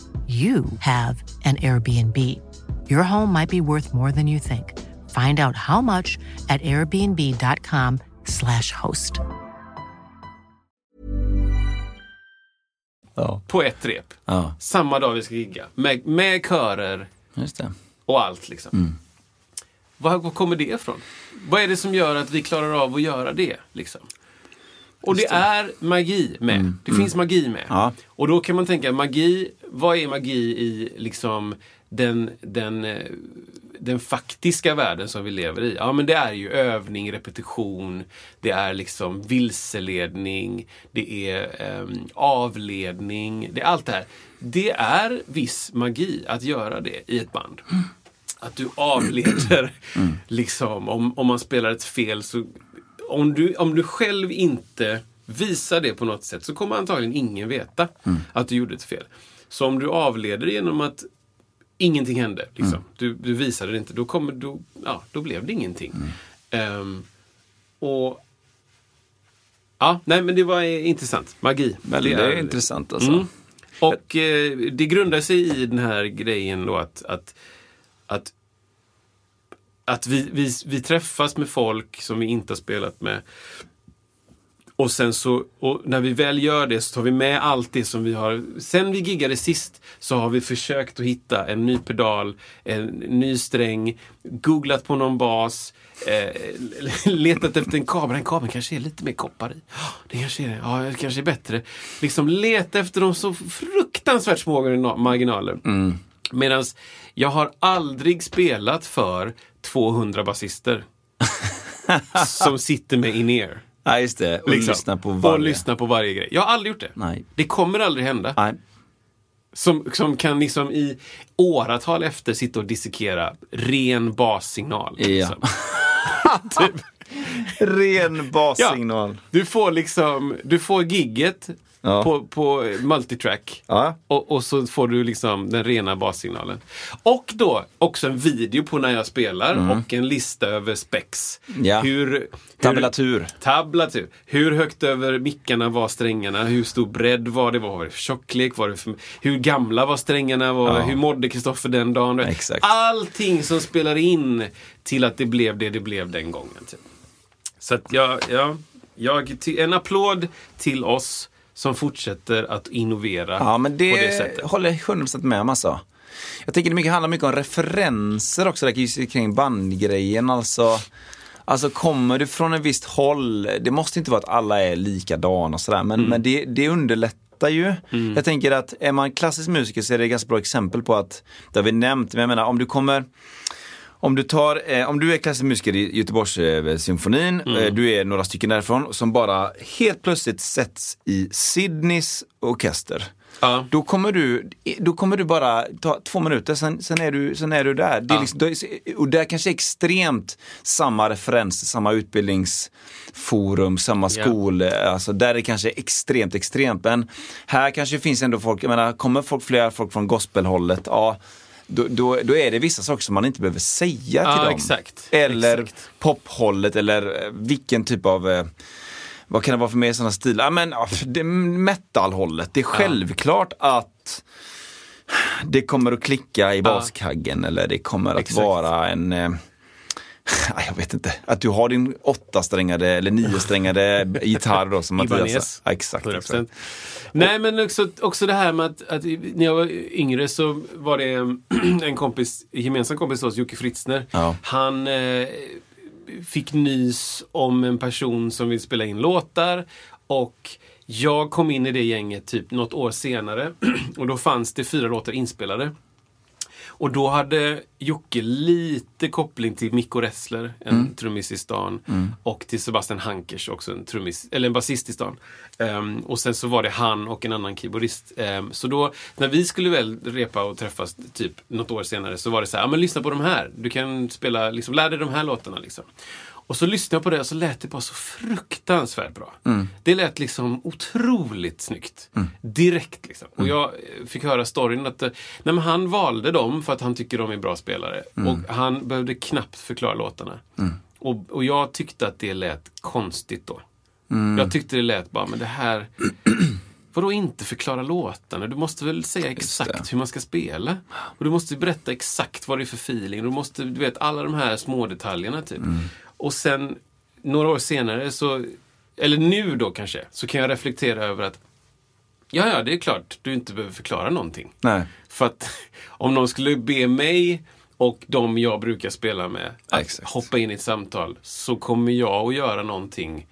you have an Airbnb. Your home might be worth more than you think. Find out how much at airbnb.com/slash host. Ja, På ett rep. ja, Samma dag vi ska gigga. Med, med körer just det. och allt liksom. Var, var kommer det ifrån? Vad är det som gör att vi klarar av att göra det? Liksom? Och det, är magi med. Det finns magi med. Ja. Och då kan man tänka, magi, vad är magi i liksom den, den, eh, den faktiska världen som vi lever i? Ja, men det är ju övning, repetition, det är liksom vilseledning, det är ehm, avledning, det är allt det här. Det är viss magi att göra det i ett band. Att du avleder, liksom, om, om man spelar ett fel så om du, om du själv inte visar det på något sätt så kommer antagligen ingen veta att du gjorde ett fel. Så om du avleder genom att ingenting hände, liksom, du, du visade det inte, då, kommer, då, ja, då blev det ingenting. Ehm, och Ja, nej men det var intressant. Magi. Väldigt Det är- intressant alltså. Mm. Och eh, det grundar sig i den här grejen då att, att, att, att vi, vi, vi träffas med folk som vi inte har spelat med. Och sen så, och när vi väl gör det så tar vi med allt det som vi har. Sen vi giggade sist så har vi försökt att hitta en ny pedal, en ny sträng, googlat på någon bas, eh, letat efter en kabel. Den kabeln kanske är lite mer koppar i. Det kanske är, ja, det kanske är bättre. Liksom leta efter de så fruktansvärt små marginaler. Mm. Medan jag har aldrig spelat för 200 basister. som sitter med in-ear. Ja, just det. Och Liksom. lyssna på varje. Och lyssna på varje grej. Jag har aldrig gjort det. Nej. Det kommer aldrig hända. Nej. Som, som kan liksom i åratal efter sitta och dissekera ren bassignal. Ja. Liksom. typ. Ren bassignal. Du får liksom, du får gigget Ja. på, på multitrack. Ja. Och, och så får du liksom den rena bassignalen. Och då också en video på när jag spelar och en lista över specs. Mm. Ja. Hur, hur, Tablatur. Tablatur. Hur högt över mickarna var strängarna? Hur stor bredd var det? Vad var det för tjocklek? Var det för, hur gamla var strängarna? Var. Hur mådde Kristoffer den dagen? Exakt. Allting som spelar in till att det blev det det blev den gången. Typ. Så att jag, ja, jag, en applåd till oss som fortsätter att innovera Ja, men det, på det sättet. håller jag 100% med om alltså. Jag tänker det mycket, handlar mycket om referenser också där, kring bandgrejen. Alltså, alltså kommer du från ett visst håll, det måste inte vara att alla är likadana och sådär, men, Mm. men det, det underlättar ju. Jag tänker att är man klassisk musiker så är det ett ganska bra exempel på att, det har vi nämnt, men jag menar om du kommer om du, tar, eh, om du är klassisk musiker i Göteborgssymfonin, eh, symfonin, Mm. eh, du är några stycken därifrån som bara helt plötsligt sätts i Sydneys orkester. Ja. Då kommer du, då kommer du bara ta två minuter, sen, sen, är, du, sen är du där. Det är Ja. liksom, och där kanske extremt samma referenser, samma utbildningsforum, samma Ja. skol. Alltså där är det kanske extremt extremt. Men här kanske finns ändå folk, jag menar, kommer folk, flera folk från gospelhållet, ja då, då, då är det vissa saker som man inte behöver säga Ja, till dem. exakt. Eller Exakt. pophållet eller eh, vilken typ av eh, vad kan det vara för mer sådana stilar? Ja, men ja, det metalhållet. Det är självklart att det kommer att klicka i baskaggen eller det kommer att Exakt. vara en eh, jag vet inte, att du har din åttasträngade eller niosträngade gitarr då som Mattias. Ja, exakt, 100%. exakt. Nej men också, också det här med att, att när jag var yngre så var det en, kompis, en gemensam kompis till oss, Jocke Fritzner. Ja. Han eh, fick nys om en person som vill spela in låtar och jag kom in i det gänget typ något år senare och då fanns det fyra låtar inspelade. Och då hade Jocke lite koppling till Mikko Ressler, en trummis i stan. Och till Sebastian Hankers, också en trummis, eller en basist i stan. Ehm, och sen så var det han och en annan keyboardist. Ehm, så då, när vi skulle väl repa och träffas typ något år senare så var det så här, ja men lyssna på de här. Du kan spela, liksom, lär dig de här låtarna liksom. Och så lyssnade jag på det och så lät det bara så fruktansvärt bra. Det lät liksom otroligt snyggt. Direkt liksom. Och jag eh, fick höra storyn att eh, nej, han valde dem för att han tycker de är bra spelare. Och han behövde knappt förklara låtarna. Och, och jag tyckte att det lät konstigt då. Jag tyckte det lät bara, men det här... Vadå inte förklara låtarna? Du måste väl säga exakt hur man ska spela? Och du måste berätta exakt vad det är för feeling. Du måste, du vet, alla de här små detaljerna typ. Och sen, några år senare så, eller nu då kanske, så kan jag reflektera över att Ja, ja, det är klart du inte behöver förklara någonting. Nej. För att om någon skulle be mig och de jag brukar spela med att Exakt. hoppa in i ett samtal så kommer jag att göra någonting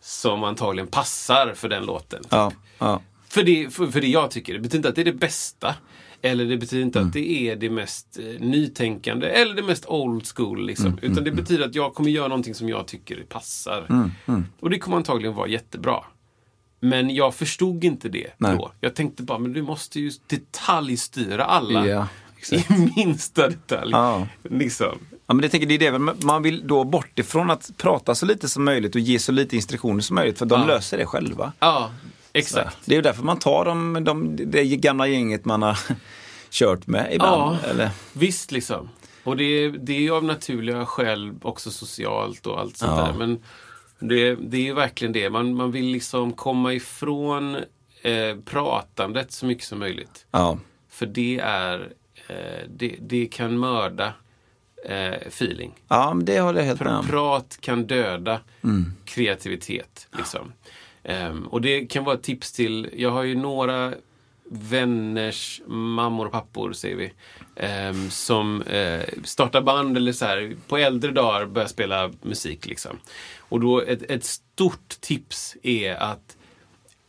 som antagligen passar för den låten. Ja, ja. För, det, för, för det jag tycker. Det betyder inte att det är det bästa. Eller det betyder inte Mm. att det är det mest eh, nytänkande eller det mest old school. Liksom. Mm, Utan det betyder att jag kommer göra någonting som jag tycker passar. Mm, Och det kommer antagligen vara jättebra. Men jag förstod inte det Nej. då. Jag tänkte bara, men du måste ju detaljstyra alla. Exakt. I minsta detalj. Ja. Liksom. Ja, men det, tänker, det är det, man vill då bort ifrån att prata så lite som möjligt och ge så lite instruktioner som möjligt för de Ja. löser det själva. Ja, exakt. Det är ju därför man tar de, de, det gamla gänget man har kört med ibland. Ja. Eller? Visst liksom. Och det, är- det är ju av naturliga skäl också socialt och allt sånt Ja. där. Men det, det är ju verkligen det. Man, man vill liksom komma ifrån eh, pratandet så mycket som möjligt. Ja. För det är eh, det, det kan mörda eh, feeling. ja, men det håller jag helt med om. prat kan döda kreativitet. Liksom. Ehm, och det kan vara ett tips till, jag har ju några vänners mammor och pappor, säger vi, ehm, som eh, startar band eller så här, på äldre dagar börjar spela musik. Liksom. Och då ett, ett stort tips är att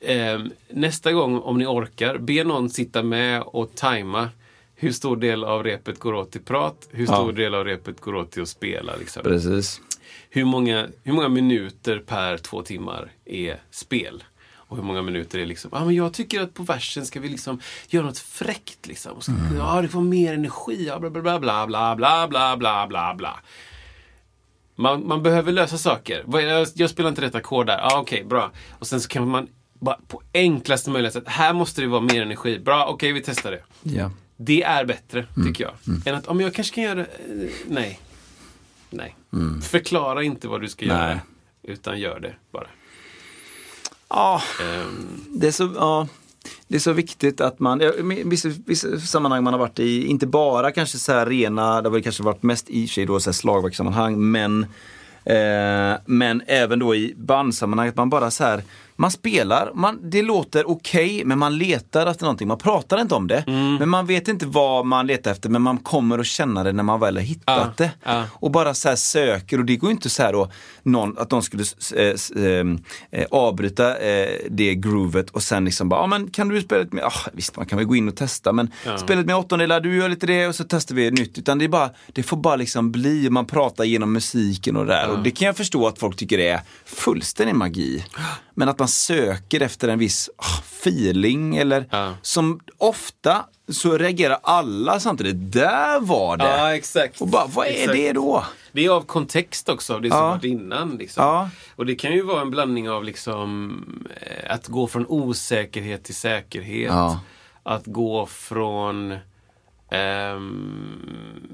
ehm, nästa gång, om ni orkar, be någon sitta med och tajma hur stor del av repet går åt till prat, hur stor Ja. del av repet går åt till att spela. Liksom Precis. Hur många, hur många minuter per två timmar är spel? Och hur många minuter är liksom, ah, men jag tycker att på versen ska vi liksom göra något fräckt liksom. Och ska, Ja, det får mer energi, ja, bla bla bla bla bla bla bla bla bla bla. Man, man behöver lösa saker. Jag, jag spelar inte rätt ackord där. Ah, Okej, bra. Och sen så kan man bara på enklaste möjliga sätt, här måste det vara mer energi. Bra, okej vi testar det. Ja. Det är bättre, tycker jag. Än att, om jag kanske kan göra... eh, Nej. Nej. Förklara inte vad du ska göra. Nej. Utan gör det bara. Ja, Ehm, det är så, ja, det är så viktigt att man, i vissa, vissa sammanhang man har varit i, inte bara kanske så här rena, det har väl kanske varit mest i sig då så här slagverkssammanhang, men Eh, men även då i bandsammanhang, att man bara så här, man spelar, man, det låter okej, men man letar efter någonting. Man pratar inte om det, men man vet inte vad man letar efter, men man kommer att känna det när man väl har hittat Ja, det. ja. Och bara så här söker, och det går ju inte så här då, någon, att någon skulle eh, eh, avbryta eh, det groovet och sen liksom bara, ja men kan du spela lite mer, ah, visst man kan väl gå in och testa, men spela lite med åttondelar, du gör lite det och så testar vi nytt. Utan det är bara, det får bara liksom bli, man pratar genom musiken och det där. Och det kan jag förstå att folk tycker är fullständig magi. Men att man söker efter en viss ah, feeling eller Ja. som ofta så reagerar alla samtidigt, där var det. Ja, exakt. Och bara, vad är Exakt. det då? Det är av kontext också, av det som Ja. varit innan. Liksom. Ja. Och det kan ju vara en blandning av liksom, eh, att gå från osäkerhet till säkerhet. Ja. Att gå från ehm,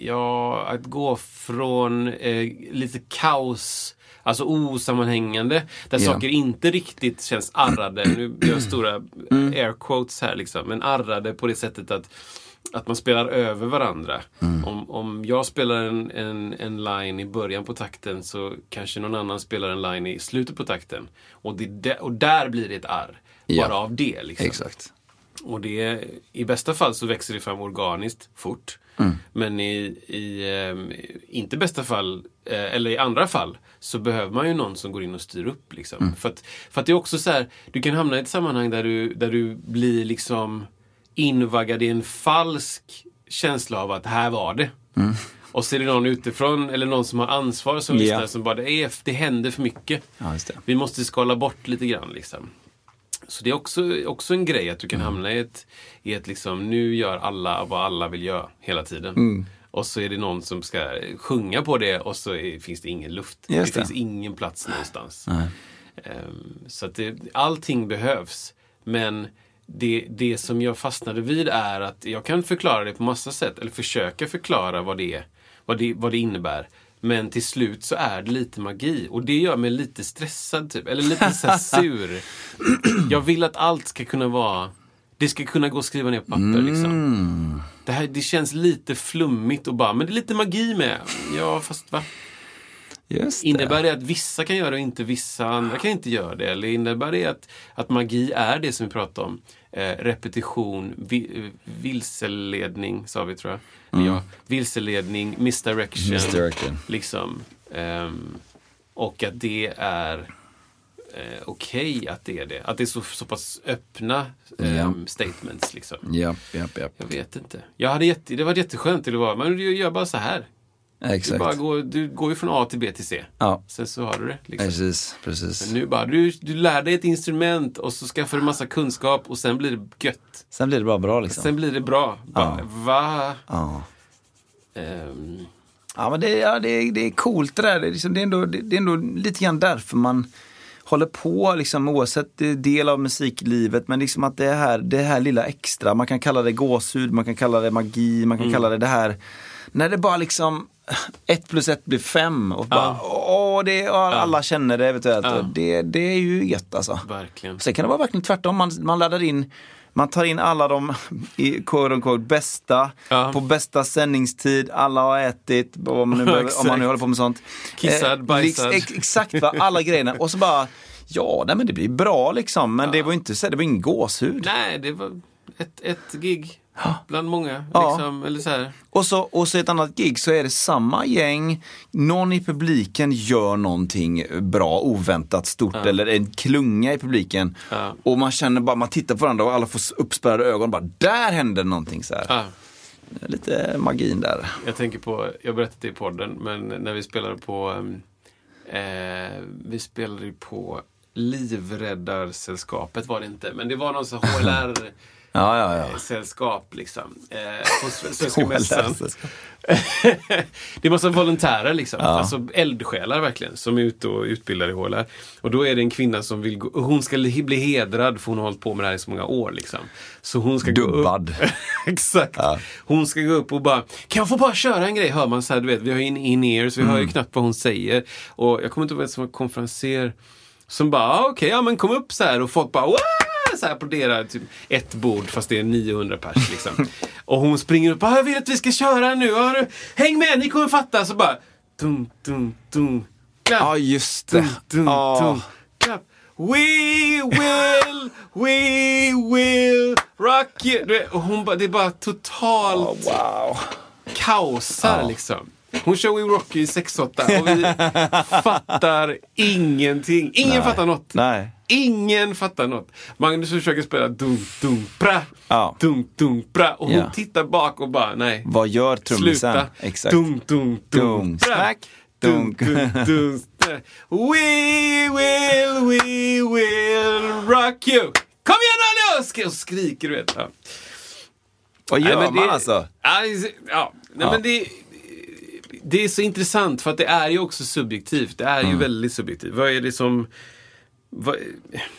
Ja, att gå från eh, lite kaos, alltså osammanhängande, där Ja. saker inte riktigt känns arrade. Nu gör jag stora Mm. air quotes här liksom, men arrade på det sättet att att man spelar över varandra. Mm. Om, om jag spelar en, en, en line i början på takten så kanske någon annan spelar en line i slutet på takten. Och, det, och där blir det ett arr. Ja. Bara av det. Liksom. Exakt. Och det, i bästa fall så växer det fram organiskt fort. Mm. Men i, i ehm, inte bästa fall, eh, eller i andra fall, så behöver man ju någon som går in och styr upp. Liksom. Mm. För, att, för att det är också så här, du kan hamna i ett sammanhang där du, där du blir liksom invaggad i en falsk känsla av att här var det. Och så är det någon utifrån, eller någon som har ansvar som lyssnar, som bara, det, är, det händer för mycket. Ja. Vi måste skala bort lite grann. Liksom. Så det är också, också en grej att du Mm. kan hamna i ett, i ett liksom, nu gör alla vad alla vill göra hela tiden. Mm. Och så är det någon som ska sjunga på det och så är, finns det ingen luft. Det det. finns ingen plats någonstans. Ehm, så att det, allting behövs. Men det, det som jag fastnade vid är att jag kan förklara det på massa sätt, eller försöka förklara vad det är, vad det, vad det innebär. Men till slut så är det lite magi och det gör mig lite stressad typ, eller lite så sur. Jag vill att allt ska kunna vara, det ska kunna gå att skriva ner på papper liksom. Det, här, det känns lite flummigt och bara, men det är lite magi med. Ja, fast va? Just det. Innebär det att vissa kan göra det och inte vissa andra kan inte göra det? Eller innebär det att, att magi är det som vi pratar om? Eh, repetition, vi, eh, vilseledning sa vi tror jag. Eller Ja, vilseledning, misdirection. Misdirection. Liksom. Ehm, och att det är eh, okej att det är det. Att det är så, så pass öppna ehm, Ja. statements. Liksom. Ja, ja, ja. Jag vet inte. Jag hade jätte, det var jätteskönt till att vara, men du gör bara så här. Du, Exakt. bara går, du går ju från A till B till C. Ja, Sen så har du det. Liksom. precis. precis. Nu bara, du, du lär dig ett instrument och så skaffar du massa kunskap och sen blir det gött. Sen blir det bara bra liksom. Sen blir det bra. Bara, Va? Ja. Ehm, Ja, men det, ja, det, är- det är coolt det där. Det är, liksom, det, är ändå, det, det är ändå lite grann därför man håller på, liksom, oavsett är del av musiklivet. Men liksom att det här, det här lilla extra, man kan kalla det gåshud, man kan kalla det magi, man kan Mm. kalla det det här. När det bara liksom, ett plus ett blir fem och bara, åh, det, ja, alla känner det eventuellt. Ja. Det, det är ju gött alltså. verkligen. Sen kan det vara verkligen tvärtom. Man, man laddar in, man tar in alla de i quote unquote bästa Ja. på bästa sändningstid. Alla har ätit, om man nu, behöver, om man nu håller på med sånt. Kissad, Eh, bajsad. ex, exakt, va? alla grejerna. Och så bara Ja, nej, men det blir bra liksom. Men det var inte så, det var ingen gåshud. Nej, det var ett, ett gig bland många. Ja. Liksom, eller så här. Och så, och så ett annat gig så är det samma gäng, någon i publiken gör någonting bra, oväntat stort eller en klunga i publiken. Ja. Och man känner bara, man tittar på varandra och alla får uppspärrade ögon, bara där händer någonting så här. Ja. Lite magin där. Jag tänker på, jag berättade det i podden, men när vi spelade på um, eh, Vi spelade ju på Livräddarsällskapet var det inte, men det var någon sån HLR Ja, ja, ja. sällskap liksom. Eh, på Svenska Mässan. Det är massa volontärer liksom. Alltså eldsjälar verkligen. Som är ute och utbildar i HLR. Och då är det en kvinna som vill gå, hon ska li- bli hedrad för hon har hållit på med det här i så många år. Liksom. Så hon ska gå Dubbad. upp. Exakt. Hon ska gå upp och bara, kan jag få bara köra en grej? Hör man så här, du vet, vi har ju in, in ears, vi hör ju knappt vad hon säger. Och jag kommer inte ihåg vem som var konferenser. Som bara, ah, okej, ja men kom upp så här och folk bara, Wah! Så här applåderar typ ett bord fast det är 900 pers liksom. och hon springer upp, ah, jag vill att vi ska köra nu, ah, häng med, ni kommer fatta. Så bara, dum, dum, dum, klapp, Ja, just det. dum, dum, Ja. dum, klapp. We will, we will rock you. Och hon bara, det är bara totalt Wow. kaosar liksom. Hon kör We Rock i 6-8 och vi fattar ingenting. Ingen fattar något. Nej. Ingen fattar något. Magnus försöker spela dum, dum, bra. Ja. Dum, dum, bra. Och hon Ja. tittar bak och bara, nej. Vad gör trummisen? Sluta. Exakt. Dum, bra. smack, Dum, dunk. dum, smack. We will, we will rock you. Kom igen nu! Sk- Och skriker du vet. Ja. Vad gör Nej, man det- alltså? Ja, ja. Nej, Ja. Men det, det är så intressant för att det är ju också subjektivt. Det är Mm. ju väldigt subjektivt. Vad är det som... Vad,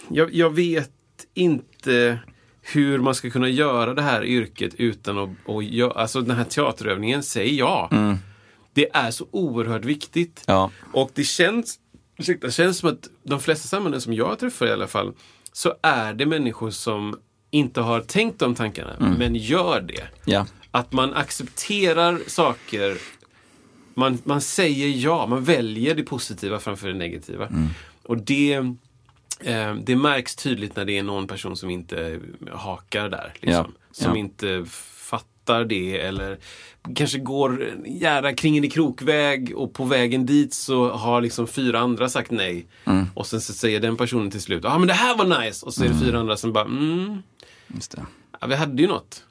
jag, jag vet inte hur man ska kunna göra det här yrket utan att... Och gö- alltså den här teaterövningen, säg ja. Det är så oerhört viktigt. Mm. Ja. Och det känns, ursäkta, det känns som att de flesta samhällen som jag träffar i alla fall, så är det människor som inte har tänkt de tankarna, Mm. men gör det. Ja. Att man accepterar saker, man, man säger ja, man väljer det positiva framför det negativa. Mm. Och det, eh, det märks tydligt när det är någon person som inte hakar där. Liksom. Ja, Som ja. inte fattar det eller kanske går gärna kring en i krokväg och på vägen dit så har liksom fyra andra sagt nej. Mm. Och sen så säger den personen till slut, ja ah, men det här var nice! Och så är det fyra andra som bara, mm, ja, vi hade ju något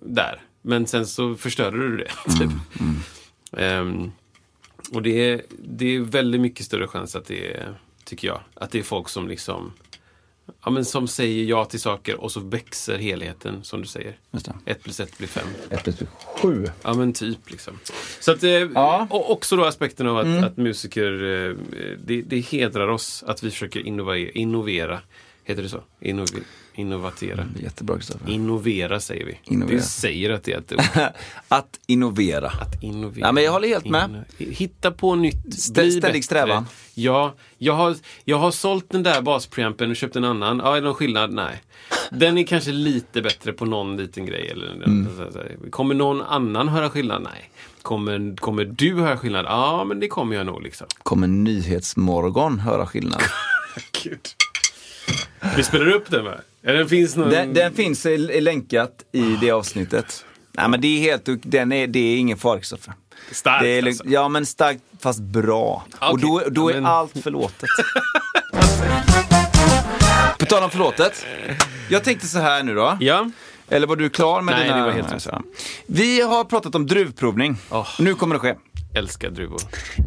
där. Men sen så förstörde du det. Typ. Ehm, och det är, det är väldigt mycket större chans att det är, tycker jag, att det är folk som liksom Ja, men som säger ja till saker och så växer helheten som du säger. Ett plus ett blir fem. Ett plus sju. Ja men typ liksom. Så att, eh, Ja. Mm. och också då aspekten av att, att musiker, eh, det, det hedrar oss att vi försöker innovera. innovera. Heter det så? Innov, innovatera. Jättebra Kristoffer. Innovera säger vi. Innovera. Vi säger att det är ett ord. Att innovera. Att innovera. Ja, men jag håller helt med. Inno- Hitta på nytt. Stä- ständig strävan. Ja, jag har, jag har sålt den där baspreampen och köpt en annan. Ja, är det någon skillnad? Nej. Den är kanske lite bättre på någon liten grej. Eller, Mm. Kommer någon annan höra skillnad? Nej. Kommer, kommer du höra skillnad? Ja, men det kommer jag nog. liksom. Kommer Nyhetsmorgon höra skillnad? Gud. Vi spelar upp den va? Eller den finns någon... Den, den finns länkat i det avsnittet. Nej men det är helt, den är, det är ingen fara Kristoffer. Starkt Det är, alltså. Ja men starkt fast bra. Och Okej, då, då ja, är men- allt förlåtet. På tal om förlåtet. Jag tänkte så här nu då. Ja. Eller var du klar med Nej, dina... det var helt. Ja. Vi har pratat om druvprovning. Åh. Nu kommer det ske. Älskar druvor.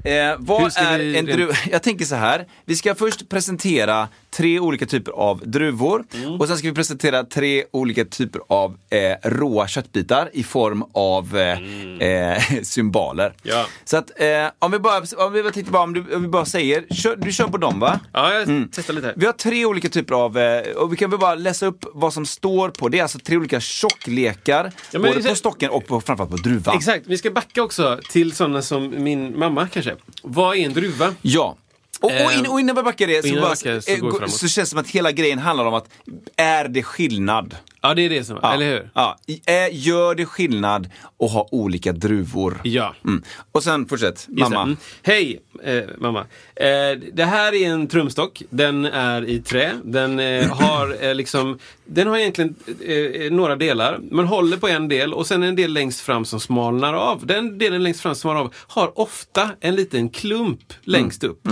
Eh, vad är vi en rent- druva? Jag tänker så här. Vi ska först presentera tre olika typer av druvor Mm. och sen ska vi presentera tre olika typer av eh, råa köttbitar i form av eh, eh, symboler. Mm. Ja. Så att eh, om vi bara, om vi bara, om du, om vi bara säger, kör, du kör på dem va? Ja, jag testar lite. Vi har tre olika typer av, eh, och vi kan väl bara läsa upp vad som står på. Det är alltså tre olika tjocklekar, men både det- på stocken och på, framförallt på druvan. Exakt, vi ska backa också till sådana som min mamma kanske. Vad är en druva? Ja. Och, och, in, och innan vi backar det så, bara, backar så eh, så känns det som att hela grejen handlar om att är det skillnad? Ja, det är det som, Ja. eller hur? Ja. Eh, Gör det skillnad att ha olika druvor? Ja. Mm. Och sen fortsätt, mamma. Mm. Hej, eh, mamma. Eh, det här är en trumstock. Den är i trä. Den eh, har eh, liksom, den har egentligen eh, några delar. Man håller på en del och sen en del längst fram som smalnar av. Den delen längst fram som smalnar av har ofta en liten klump längst upp.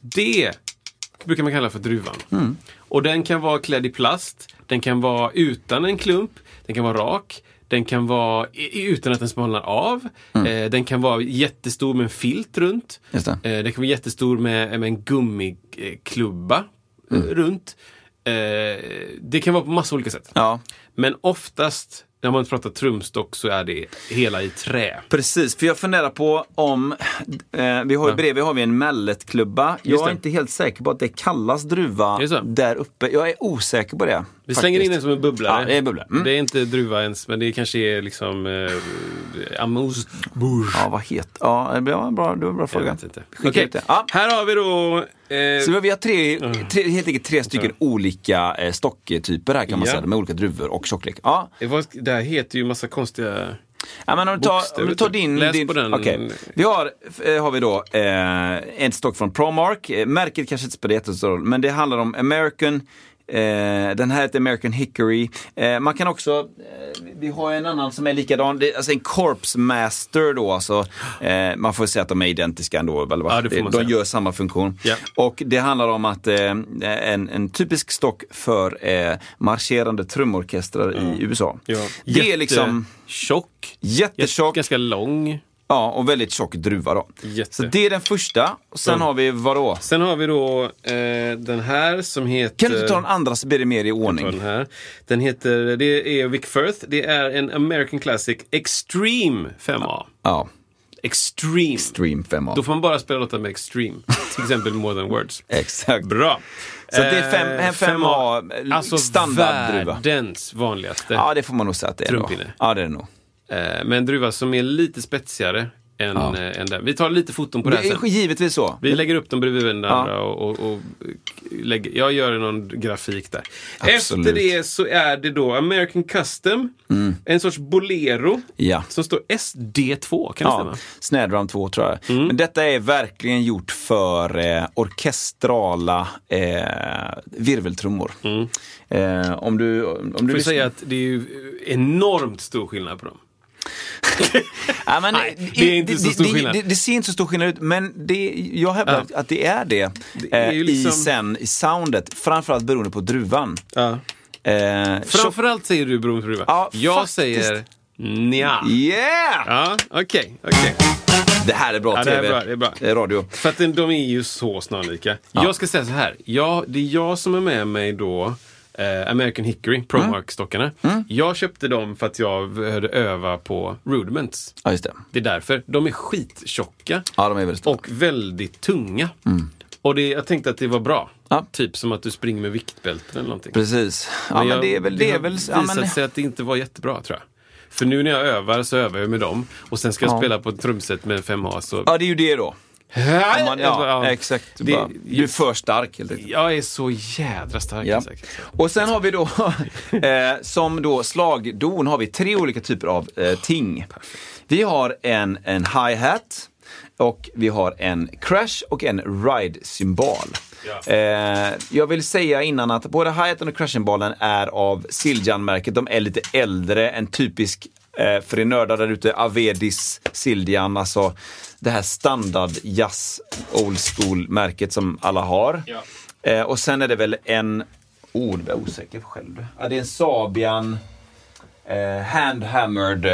Det brukar man kalla för druvan. Och den kan vara klädd i plast. Den kan vara utan en klump. Den kan vara rak. Den kan vara utan att den smalnar av. Eh, den kan vara jättestor med en filt runt. Eh, den kan vara jättestor med, med en gummiklubba eh, runt. Eh, det kan vara på massa olika sätt. Ja. Men oftast när man pratar trumstock så är det hela i trä. Precis, för jag funderar på om, eh, vi har ju bredvid har vi en malletklubba. Jag är inte helt säker på att det kallas druva det där uppe. Jag är osäker på det. Vi slänger in den som en bubblare. Ja, det är en bubblare. Mm. Det är inte druva ens, men det kanske är liksom eh, amuse bouge. Ja, vad het? Ja, det var en bra, det var en bra fråga. Skicka Okej, ut det. Ja. Här har vi då... Eh, Så vi har tre, tre, helt enkelt tre stycken olika eh, stocktyper här kan man Ja. säga, med olika druvor och tjocklek. Ja, det här heter ju massa konstiga... Ja, men om du tar, om du tar typ. din... Läs din på den. okej. Vi har, eh, har vi då eh, en stock från Promark. Eh, Märket kanske inte spelar jättestor roll, men det handlar om American Eh, den här heter American Hickory. Eh, man kan också, eh, vi har en annan som är likadan, det, är alltså en Corpse Master då alltså. Eh, man får säga att de är identiska ändå. Eller? Ja, det de säga. gör samma funktion. Ja. Och det handlar om att eh, en, en typisk stock för eh, marscherande trumorkestrar i USA. Ja. Det är liksom Tjock. jättetjock. Ganska lång. Ja, och väldigt tjock druva då. Jätte. Så det är den första. Och sen Mm. har vi vadå? Sen har vi då eh, den här som heter... Kan du inte ta den andra så blir det mer i ordning? den här. Den heter, det är Vic Firth. Det är en American Classic Extreme 5A. Ja, Extreme. Stream 5A. Då får man bara spela låtar med Extreme. Till exempel More than Words. Exakt. Bra. Så det är fem- Eh, en 5A, alltså standarddruva. världens vanligaste. Ja, det får man nog säga att det är. Då. Ja, det är det nog. Eh, med en druva som är lite spetsigare än, Ja. eh, än den. Vi tar lite foton på det här Det sen. givetvis så. Vi lägger upp dem bredvid den Ja. och, och, och lägger, jag gör någon grafik där. Absolut. Mm. Efter det så är det då American Custom, en sorts bolero Ja. som står SD2, kan det Ja, stämma? Snare 2 tror jag. Mm. Men detta är verkligen gjort för eh, orkestrala eh, virveltrummor. Eh, om du, om du Mm. Får lyssnar- säga att det är ju enormt stor skillnad på dem. Ja, men, Nej, det är inte så stor det, skillnad. Det, det, ser inte så stor skillnad ut, men det, jag hävdar Ja. att det är det, Det är ju eh, liksom- i, sen, i soundet. Framförallt beroende på druvan. Ja. Eh, Framförallt säger du beroende på druva. Ja, jag faktiskt. säger nja. så- Yeah! Ja, okej. okej. Det här är bra Ja, det TV. är bra, det är bra. Radio. För att de- de är ju så snarlika. Jag ska säga så här. Jag, det är jag som är med mig då. Eh, American Hickory, Promark-stockarna. Jag köpte dem för att jag behövde öva på rudiments. Ja, just det. Det är därför. De är skittjocka Ja, de är väldigt och väldigt tunga. Och det, jag tänkte att det var bra. Ja. Typ som att du springer med viktbälten eller någonting. Precis. Ja, men, jag- det är väl... Det är har väl visat ja, men, sig att det inte var jättebra tror jag. För nu när jag övar så övar jag med dem. Och sen ska jag Ja. spela på ett trumset med 5A. Så... ja, det är ju det då. Om man, ja, exakt. Du, Det- bara, du är för stark helt enkelt. Jag är så jädra stark. Ja. Och sen har vi då, eh, som då slagdon har vi tre olika typer av eh, ting. Vi har en, en hi-hat och vi har en crash och en ride-symbol. Ja. Eh, jag vill säga innan att både hi-haten och crash-symbolen är av Siljan-märket. De är lite äldre, en typisk eh, för er nördar där ute, Avedis Siljan, alltså det här standard jazz old school-märket som alla har. Ja. Eh, och sen är det väl en, oh, det är osäker själv. Ja, det är en Sabian eh, handhammered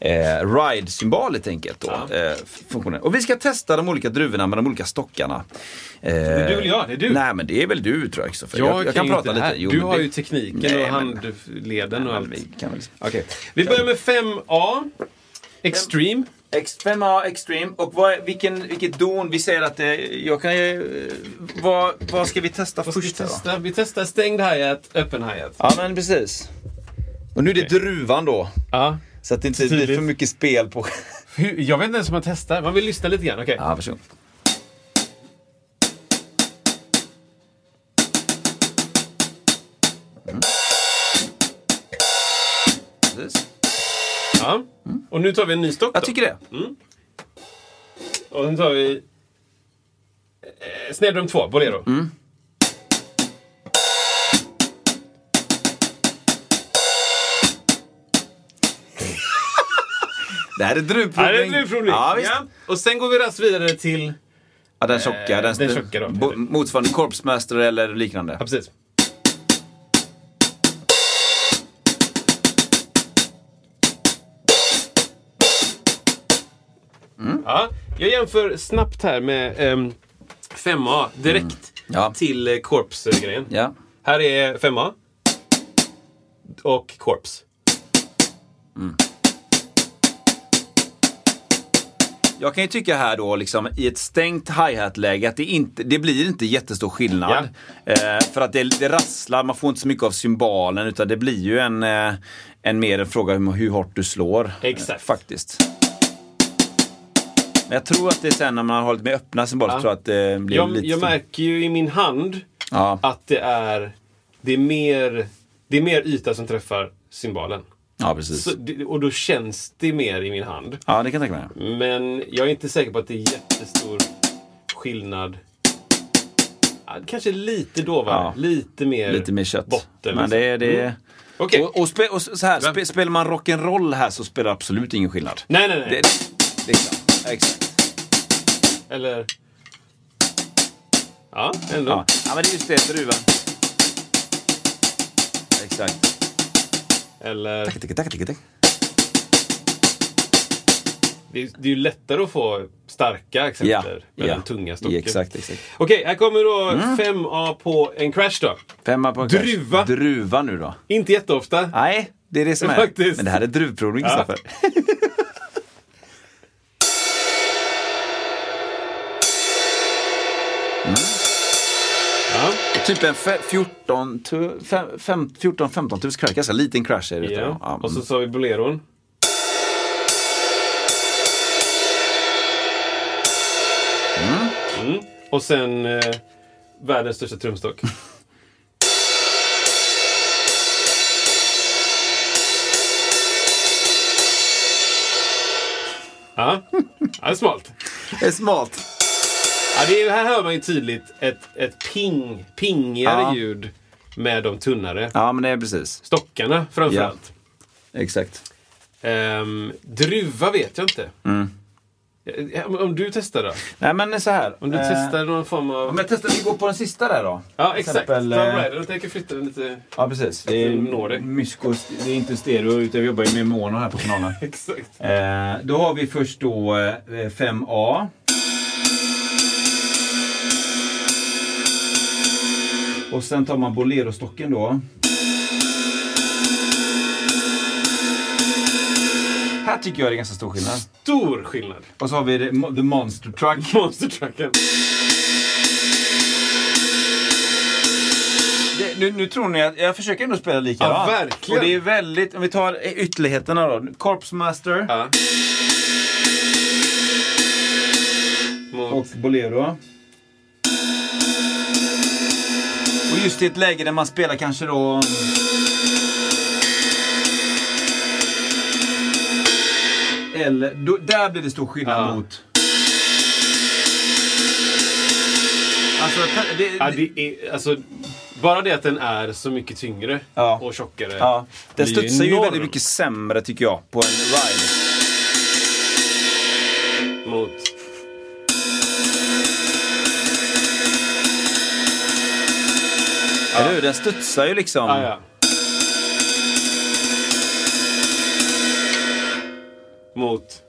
eh, eh, ride-symbol helt enkelt. Då, eh, funktionen. Och vi ska testa de olika druvorna med de olika stockarna. Eh, är du eller jag? Det är du. Nej, men det är väl du tror jag. Jag, Jag, jag kan prata det lite. Jo, du har det- ju tekniken Nej, och men- handleden och allt. vi kan väl... Okej. Vi börjar med 5A. Extreme. X5A Extreme. Och vad, vilken, vilket don? Vi säger att det, jag kan ju... eh, Vad, vad ska vi testa Vad ska vi först? då? testa? Vi testar stängd hi-hat, öppen hi-hat. Ja, men precis. Och nu är det druvan då. Ja. Så att det inte blir för mycket spel på... Jag vet inte ens om man testar. Man vill lyssna lite grann. Okej. Ja, varsågod. precis. Ja. Och nu tar vi en ny stock Jag då. tycker det. Och sen tar vi eh, snedrum 2, Bolero. Mm. Det här är druvprovning. Ja, är druvprovning. Ja, visst. Ja. Och sen går vi raskt vidare till... Ja, den tjocka. Eh, den, den tjocka då. motsvarande Corpsmaster eller liknande. Ja, precis. Ja, jag jämför snabbt här med ehm, 5A direkt Ja. till eh, Corps-grejen. Ja. Här är 5A. Och Corps. Jag kan ju tycka här då, liksom, i ett stängt hi-hat-läge, att det, inte, det blir inte jättestor skillnad. Eh, för att det, det rasslar, man får inte så mycket av symbalen, utan det blir ju en, eh, en mer en fråga om hur hårt du slår. Exakt. Eh, faktiskt. Men jag tror att det är sen när man har lite mer öppna symboler, så tror jag att det blir Jag, lite... jag märker ju i min hand Ja. att det är, det är, mer, det är mer yta som träffar symbolen. Ja, precis. Så, och då känns det mer i min hand. Ja, det kan jag tänka mig. Men jag är inte säker på att det är jättestor skillnad. Kanske lite dovare. Ja. Lite mer Lite mer kött. botten. Men det är... Det... Mm. Okej. Och, och, spe, och så här, spe, spelar man rock'n'roll här så spelar det absolut ingen skillnad. Nej, nej, nej. Det, det är klart. Exakt. Eller... Ja, ändå. Ja. ja, men det är just det, druvan. Exakt. Eller... Tack, tack, tack, tack, tack. Det är, det är ju lättare att få starka exemplar med ja. den tunga stocken. Exakt, exakt. Okej, här kommer då 5A på en crash då. Femma på en Druva. crash. Druva nu då. Inte jätteofta. Nej, det är det som är. Faktiskt. Men det här är druvprovning, Ja. Kristoffer. Ja. Typ en fe- 14, tu- fem- fem- 14-15 tusen crash. Ganska liten crash är det. ja. Ja. Och så sa vi boleron. Mm. Och sen eh, världens största trumstock. Ja det är smalt. Det är smalt. Ja, det är, här hör man ju tydligt ett, ett ping, pingigare Ja. ljud med de tunnare Ja, men det är precis. stockarna framförallt. Exakt. Ehm, druva vet jag inte. Ja, men Om du testar då? Nej, men så här. Om du eh, testar någon form av... Om jag testar, vi går på den sista där då. Ja, exakt. exempel, From eh, Rider. Jag tänker flytta den lite... Ja, precis. Det är når det. mysko, det är inte stereo, utan vi jobbar ju med mono här på kanalen. Exakt. Eh, då har vi först då eh, 5A. Och sen tar man Bolero-stocken då. Här tycker jag det är ganska stor skillnad. Stor skillnad. Och så har vi The Monster Truck. Monster Trucken. Det, nu, nu tror ni att jag försöker ändå spela likadant. Ja, verkligen. Och det är väldigt, om vi tar ytterligheterna då. Corpse Master Ja. Och Bolero. Och just i ett läge där man spelar kanske då... Eller, då, där blir det stor skillnad Ja. mot... Alltså, det, Ja, det är, alltså, bara det att den är så mycket tyngre Ja. och tjockare. ja, den studsar ju enorm väldigt mycket sämre tycker jag på en ride. Eller hur? Den studsar ju liksom. Ah, ja. Mot...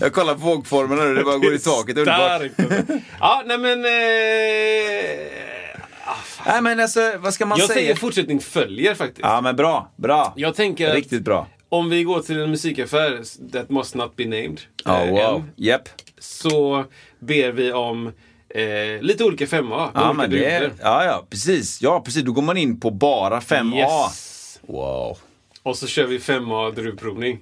Jag kollar på vågformerna nu, det bara går i taket. Det är underbart. Starkt. Ja, nej men... Eh, Nej men alltså, vad ska man jag säga? tänker fortsättning följer faktiskt. Ja men bra, bra. Jag tänker Riktigt bra. om vi går till en musikaffär, that must not be named, Ja, eh, wow. Japp. så ber vi om eh, lite olika femma. Ja, olika det är, ja, ja, precis. Ja, precis. Då går man in på bara 5A. Yes. Wow. Och så kör vi 5A druvprovning.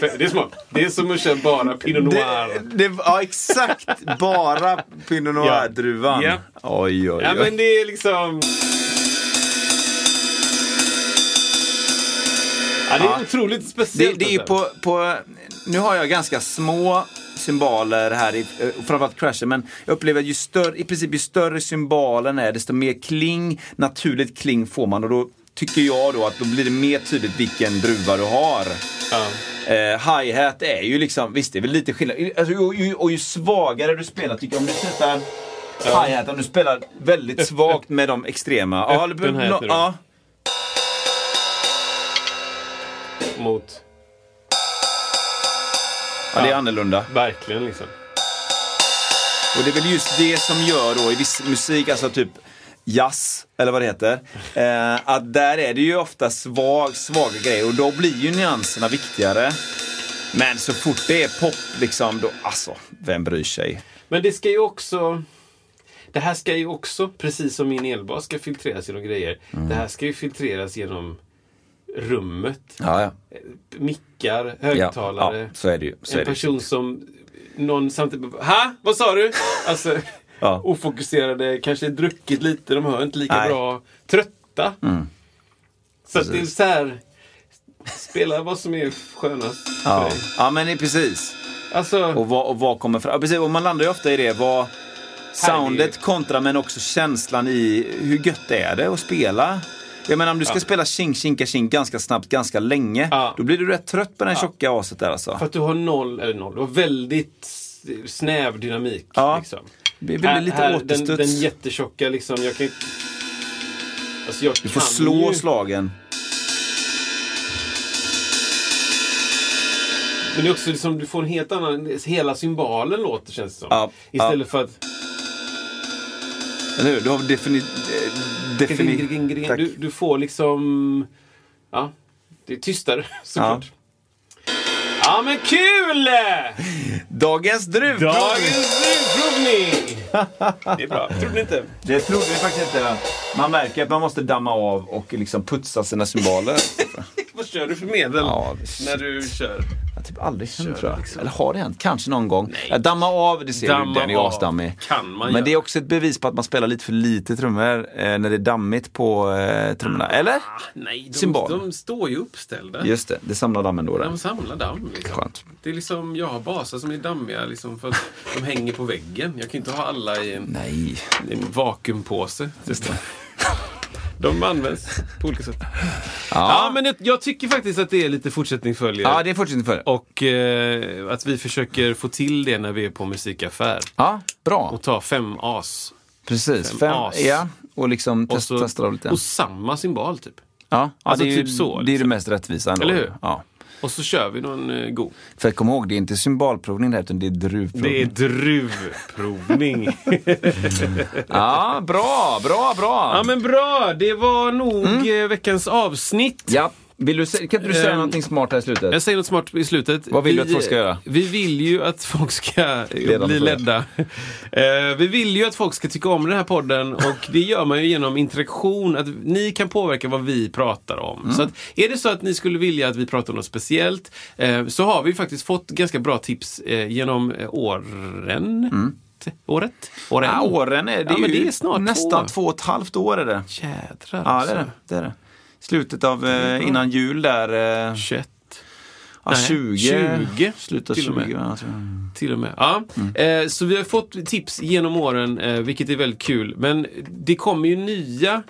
Det är smart. Det är som att köra bara Pinot Noir. Det, det, ja, exakt. Bara Pinot Noir-druvan. Ja. Oj, oj, oj. Ja, men det är liksom... Ja, det är otroligt Det, speciellt. det är ju alltså. på, på... Nu har jag ganska små symboler här, i, eh, framförallt crashen, men jag upplever att ju större, i princip ju större symbalen är, desto mer kling, naturligt kling får man och då tycker jag då att då blir det mer tydligt vilken druva du har. Ja. Eh, Hi-hat är ju liksom, visst det är väl lite skillnad. Alltså, och, ju, och ju svagare du spelar tycker jag, om du sätter hi-hat, om du spelar väldigt svagt med de extrema. Ja, Öppen är det. ja, Mot... ja, det är annorlunda. Verkligen liksom. Och det är väl just det som gör då i viss musik, alltså typ jazz, eller vad det heter, eh, att där är det ju ofta svag, svaga grejer och då blir ju nyanserna viktigare. Men så fort det är pop, liksom, då, alltså, vem bryr sig? Men det ska ju också... Det här ska ju också, precis som min elbas ska filtreras genom grejer. Mm. Det här ska ju filtreras genom rummet. Ja, ja. Mickar, högtalare. ja så är det ju. Så en är det. person som någon samtidigt Ha? Vad sa du? Alltså, ofokuserade, kanske druckit lite, de hör inte lika Nej. bra. Trötta. Så att det är så här, spela vad som är skönast för Ja. dig. ja, men det är precis. Alltså, Och vad, och vad kommer fram? Ja, precis, och man landar ju ofta i det. Vad, soundet kontra men också känslan i hur gött är det att spela? Jag menar om du ska Ja. spela tjing tjinka tjing ganska snabbt, ganska länge. Ja. Då blir du rätt trött på den tjocka aset där alltså. för att du har noll, eller noll, du har väldigt snäv dynamik. Ja. Liksom. Det blir lite den, återstuds. den jättetjocka liksom, jag kan. Alltså jag Du får slå ju, slagen. Men det är också liksom, du får en helt annan... Hela symbolen låter känns det som. Ja, Istället för att... Eller hur? Du har defini... eh, defini Tack. Du, du får liksom... Ja, det är tystare såklart. Ja, men kul! Dagens druvprovning! Dagens druvprovning! Det är bra. Trodde ni inte? Det trodde vi faktiskt inte. Man märker att man måste damma av och liksom putsa sina symboler. Vad kör du för medel Ja, när du kör? Det typ aldrig hänt Kör tror jag. liksom. Eller har det hänt? Kanske någon gång. Ja, damma av, det ser Damma du. Den är asdammig. kan man Men göra. det är också ett bevis på att man spelar lite för lite trummor eh, när det är dammigt på eh, trummorna. Eller? Ah, nej, de, Symbol. de står ju uppställda. Just det, det samlar dammen då. De samlar damm. Liksom. Skönt. Det är liksom, jag har basar som är dammiga liksom, för att de hänger på väggen. Jag kan inte ha alla i en, Nej. en vakuumpåse. De används på olika sätt. Ja, men det, jag tycker faktiskt att det är lite fortsättning följer. Ja, det är fortsättning för. Och eh, att vi försöker få till det när vi är på musikaffär. Ja, bra. Och ta fem as. Precis. fem Fem, as. ja. Och liksom Och, så, testa av lite. och samma symbol typ. Ja, alltså ja, det är ju, typ så, Det är det liksom. mest rättvisa ändå. Eller hur? Ja. Och så kör vi någon eh, god. För kom ihåg, det är inte symbolprovning där, utan det är druvprovning. Det är druvprovning. Ja, bra, bra, bra. ja men bra, det var nog Mm. eh, veckans avsnitt. Ja. Vill du, kan inte du säga Ehm, någonting smart här i slutet? Jag säger något smart i slutet. Vad vill du att folk ska göra? Vi vill ju att folk ska Ledande bli ledda. Eh, vi vill ju att folk ska tycka om den här podden och det gör man ju genom interaktion. Att ni kan påverka vad vi pratar om. Mm. Så att, är det så att ni skulle vilja att vi pratar om något speciellt eh, så har vi faktiskt fått ganska bra tips eh, genom eh, åren. Året? Åren? Mm. Ja, åren är, det Ja, ju det är snart nästan två. två och ett halvt år är det. Jädrar Ja, alltså. det är det. det, är det. Slutet av eh, innan jul där. Eh, 21. ja, Nej, 20. 20 Slutet till och 20. med. Alltså. Till och med. Ja. Eh, så vi har fått tips genom åren, eh, vilket är väldigt kul. Men det kommer ju nya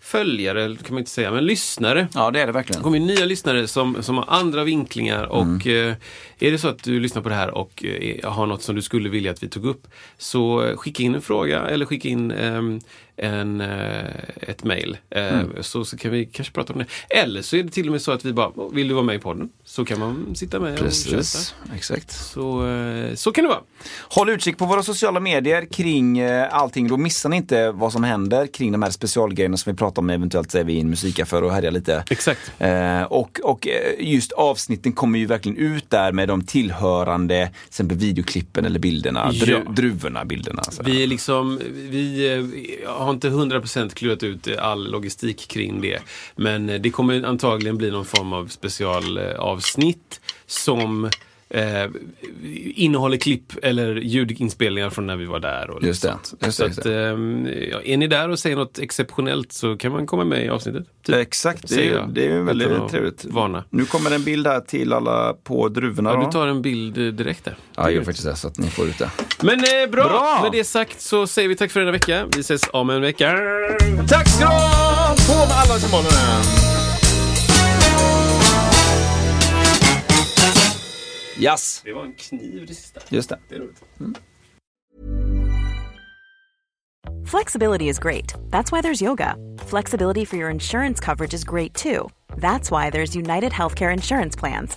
följare, kan man inte säga, men lyssnare. Ja, det är det Det verkligen. kommer ju nya lyssnare som, som har andra vinklingar och eh, är det så att du lyssnar på det här och eh, har något som du skulle vilja att vi tog upp så eh, skicka in en fråga eller skicka in ehm, en, eh, ett mail. Eh, så, så kan vi kanske prata om det. Eller så är det till och med så att vi bara, "Åh, vill du vara med i podden? Så kan man sitta med och köta. Precis, exakt. Så, eh, så kan det vara. Håll utkik på våra sociala medier kring allting. Då missar ni inte vad som händer kring de här specialgrejerna som vi pratar om. Eventuellt så är vi i en musikaffär och härjar lite. Exakt. Och, och just avsnitten kommer ju verkligen ut där med de tillhörande, till exempel videoklippen eller bilderna, Ja. druvorna, bilderna. Så. Vi är liksom, vi eh, har inte 100% klurat ut all logistik kring det. Men eh, det kommer antagligen bli någon form av specialavsnitt som eh, innehåller klipp eller ljudinspelningar från när vi var där. Och Just det, sånt. just så det, just att, ehm, ja, är ni där och säger något exceptionellt så kan man komma med i avsnittet. Typ. Exakt, det är, det är väldigt Utan att trevligt. Varna. Nu kommer en bild här till alla på druvorna. Ja, då. du tar en bild eh, direkt där. Ja, jag gör faktiskt det så att ni får ut det. Men eh, bra. Bra! Med det sagt så säger vi tack för denna vecka. Vi ses om en vecka. Tack ska du ha! På med alla symbolerna! Yes, Det var en kniv det sista. just det. Det är roligt. Mm. Flexibility is great. That's why there's yoga. Flexibility for your insurance coverage is great too. That's why there's United Healthcare Insurance Plans.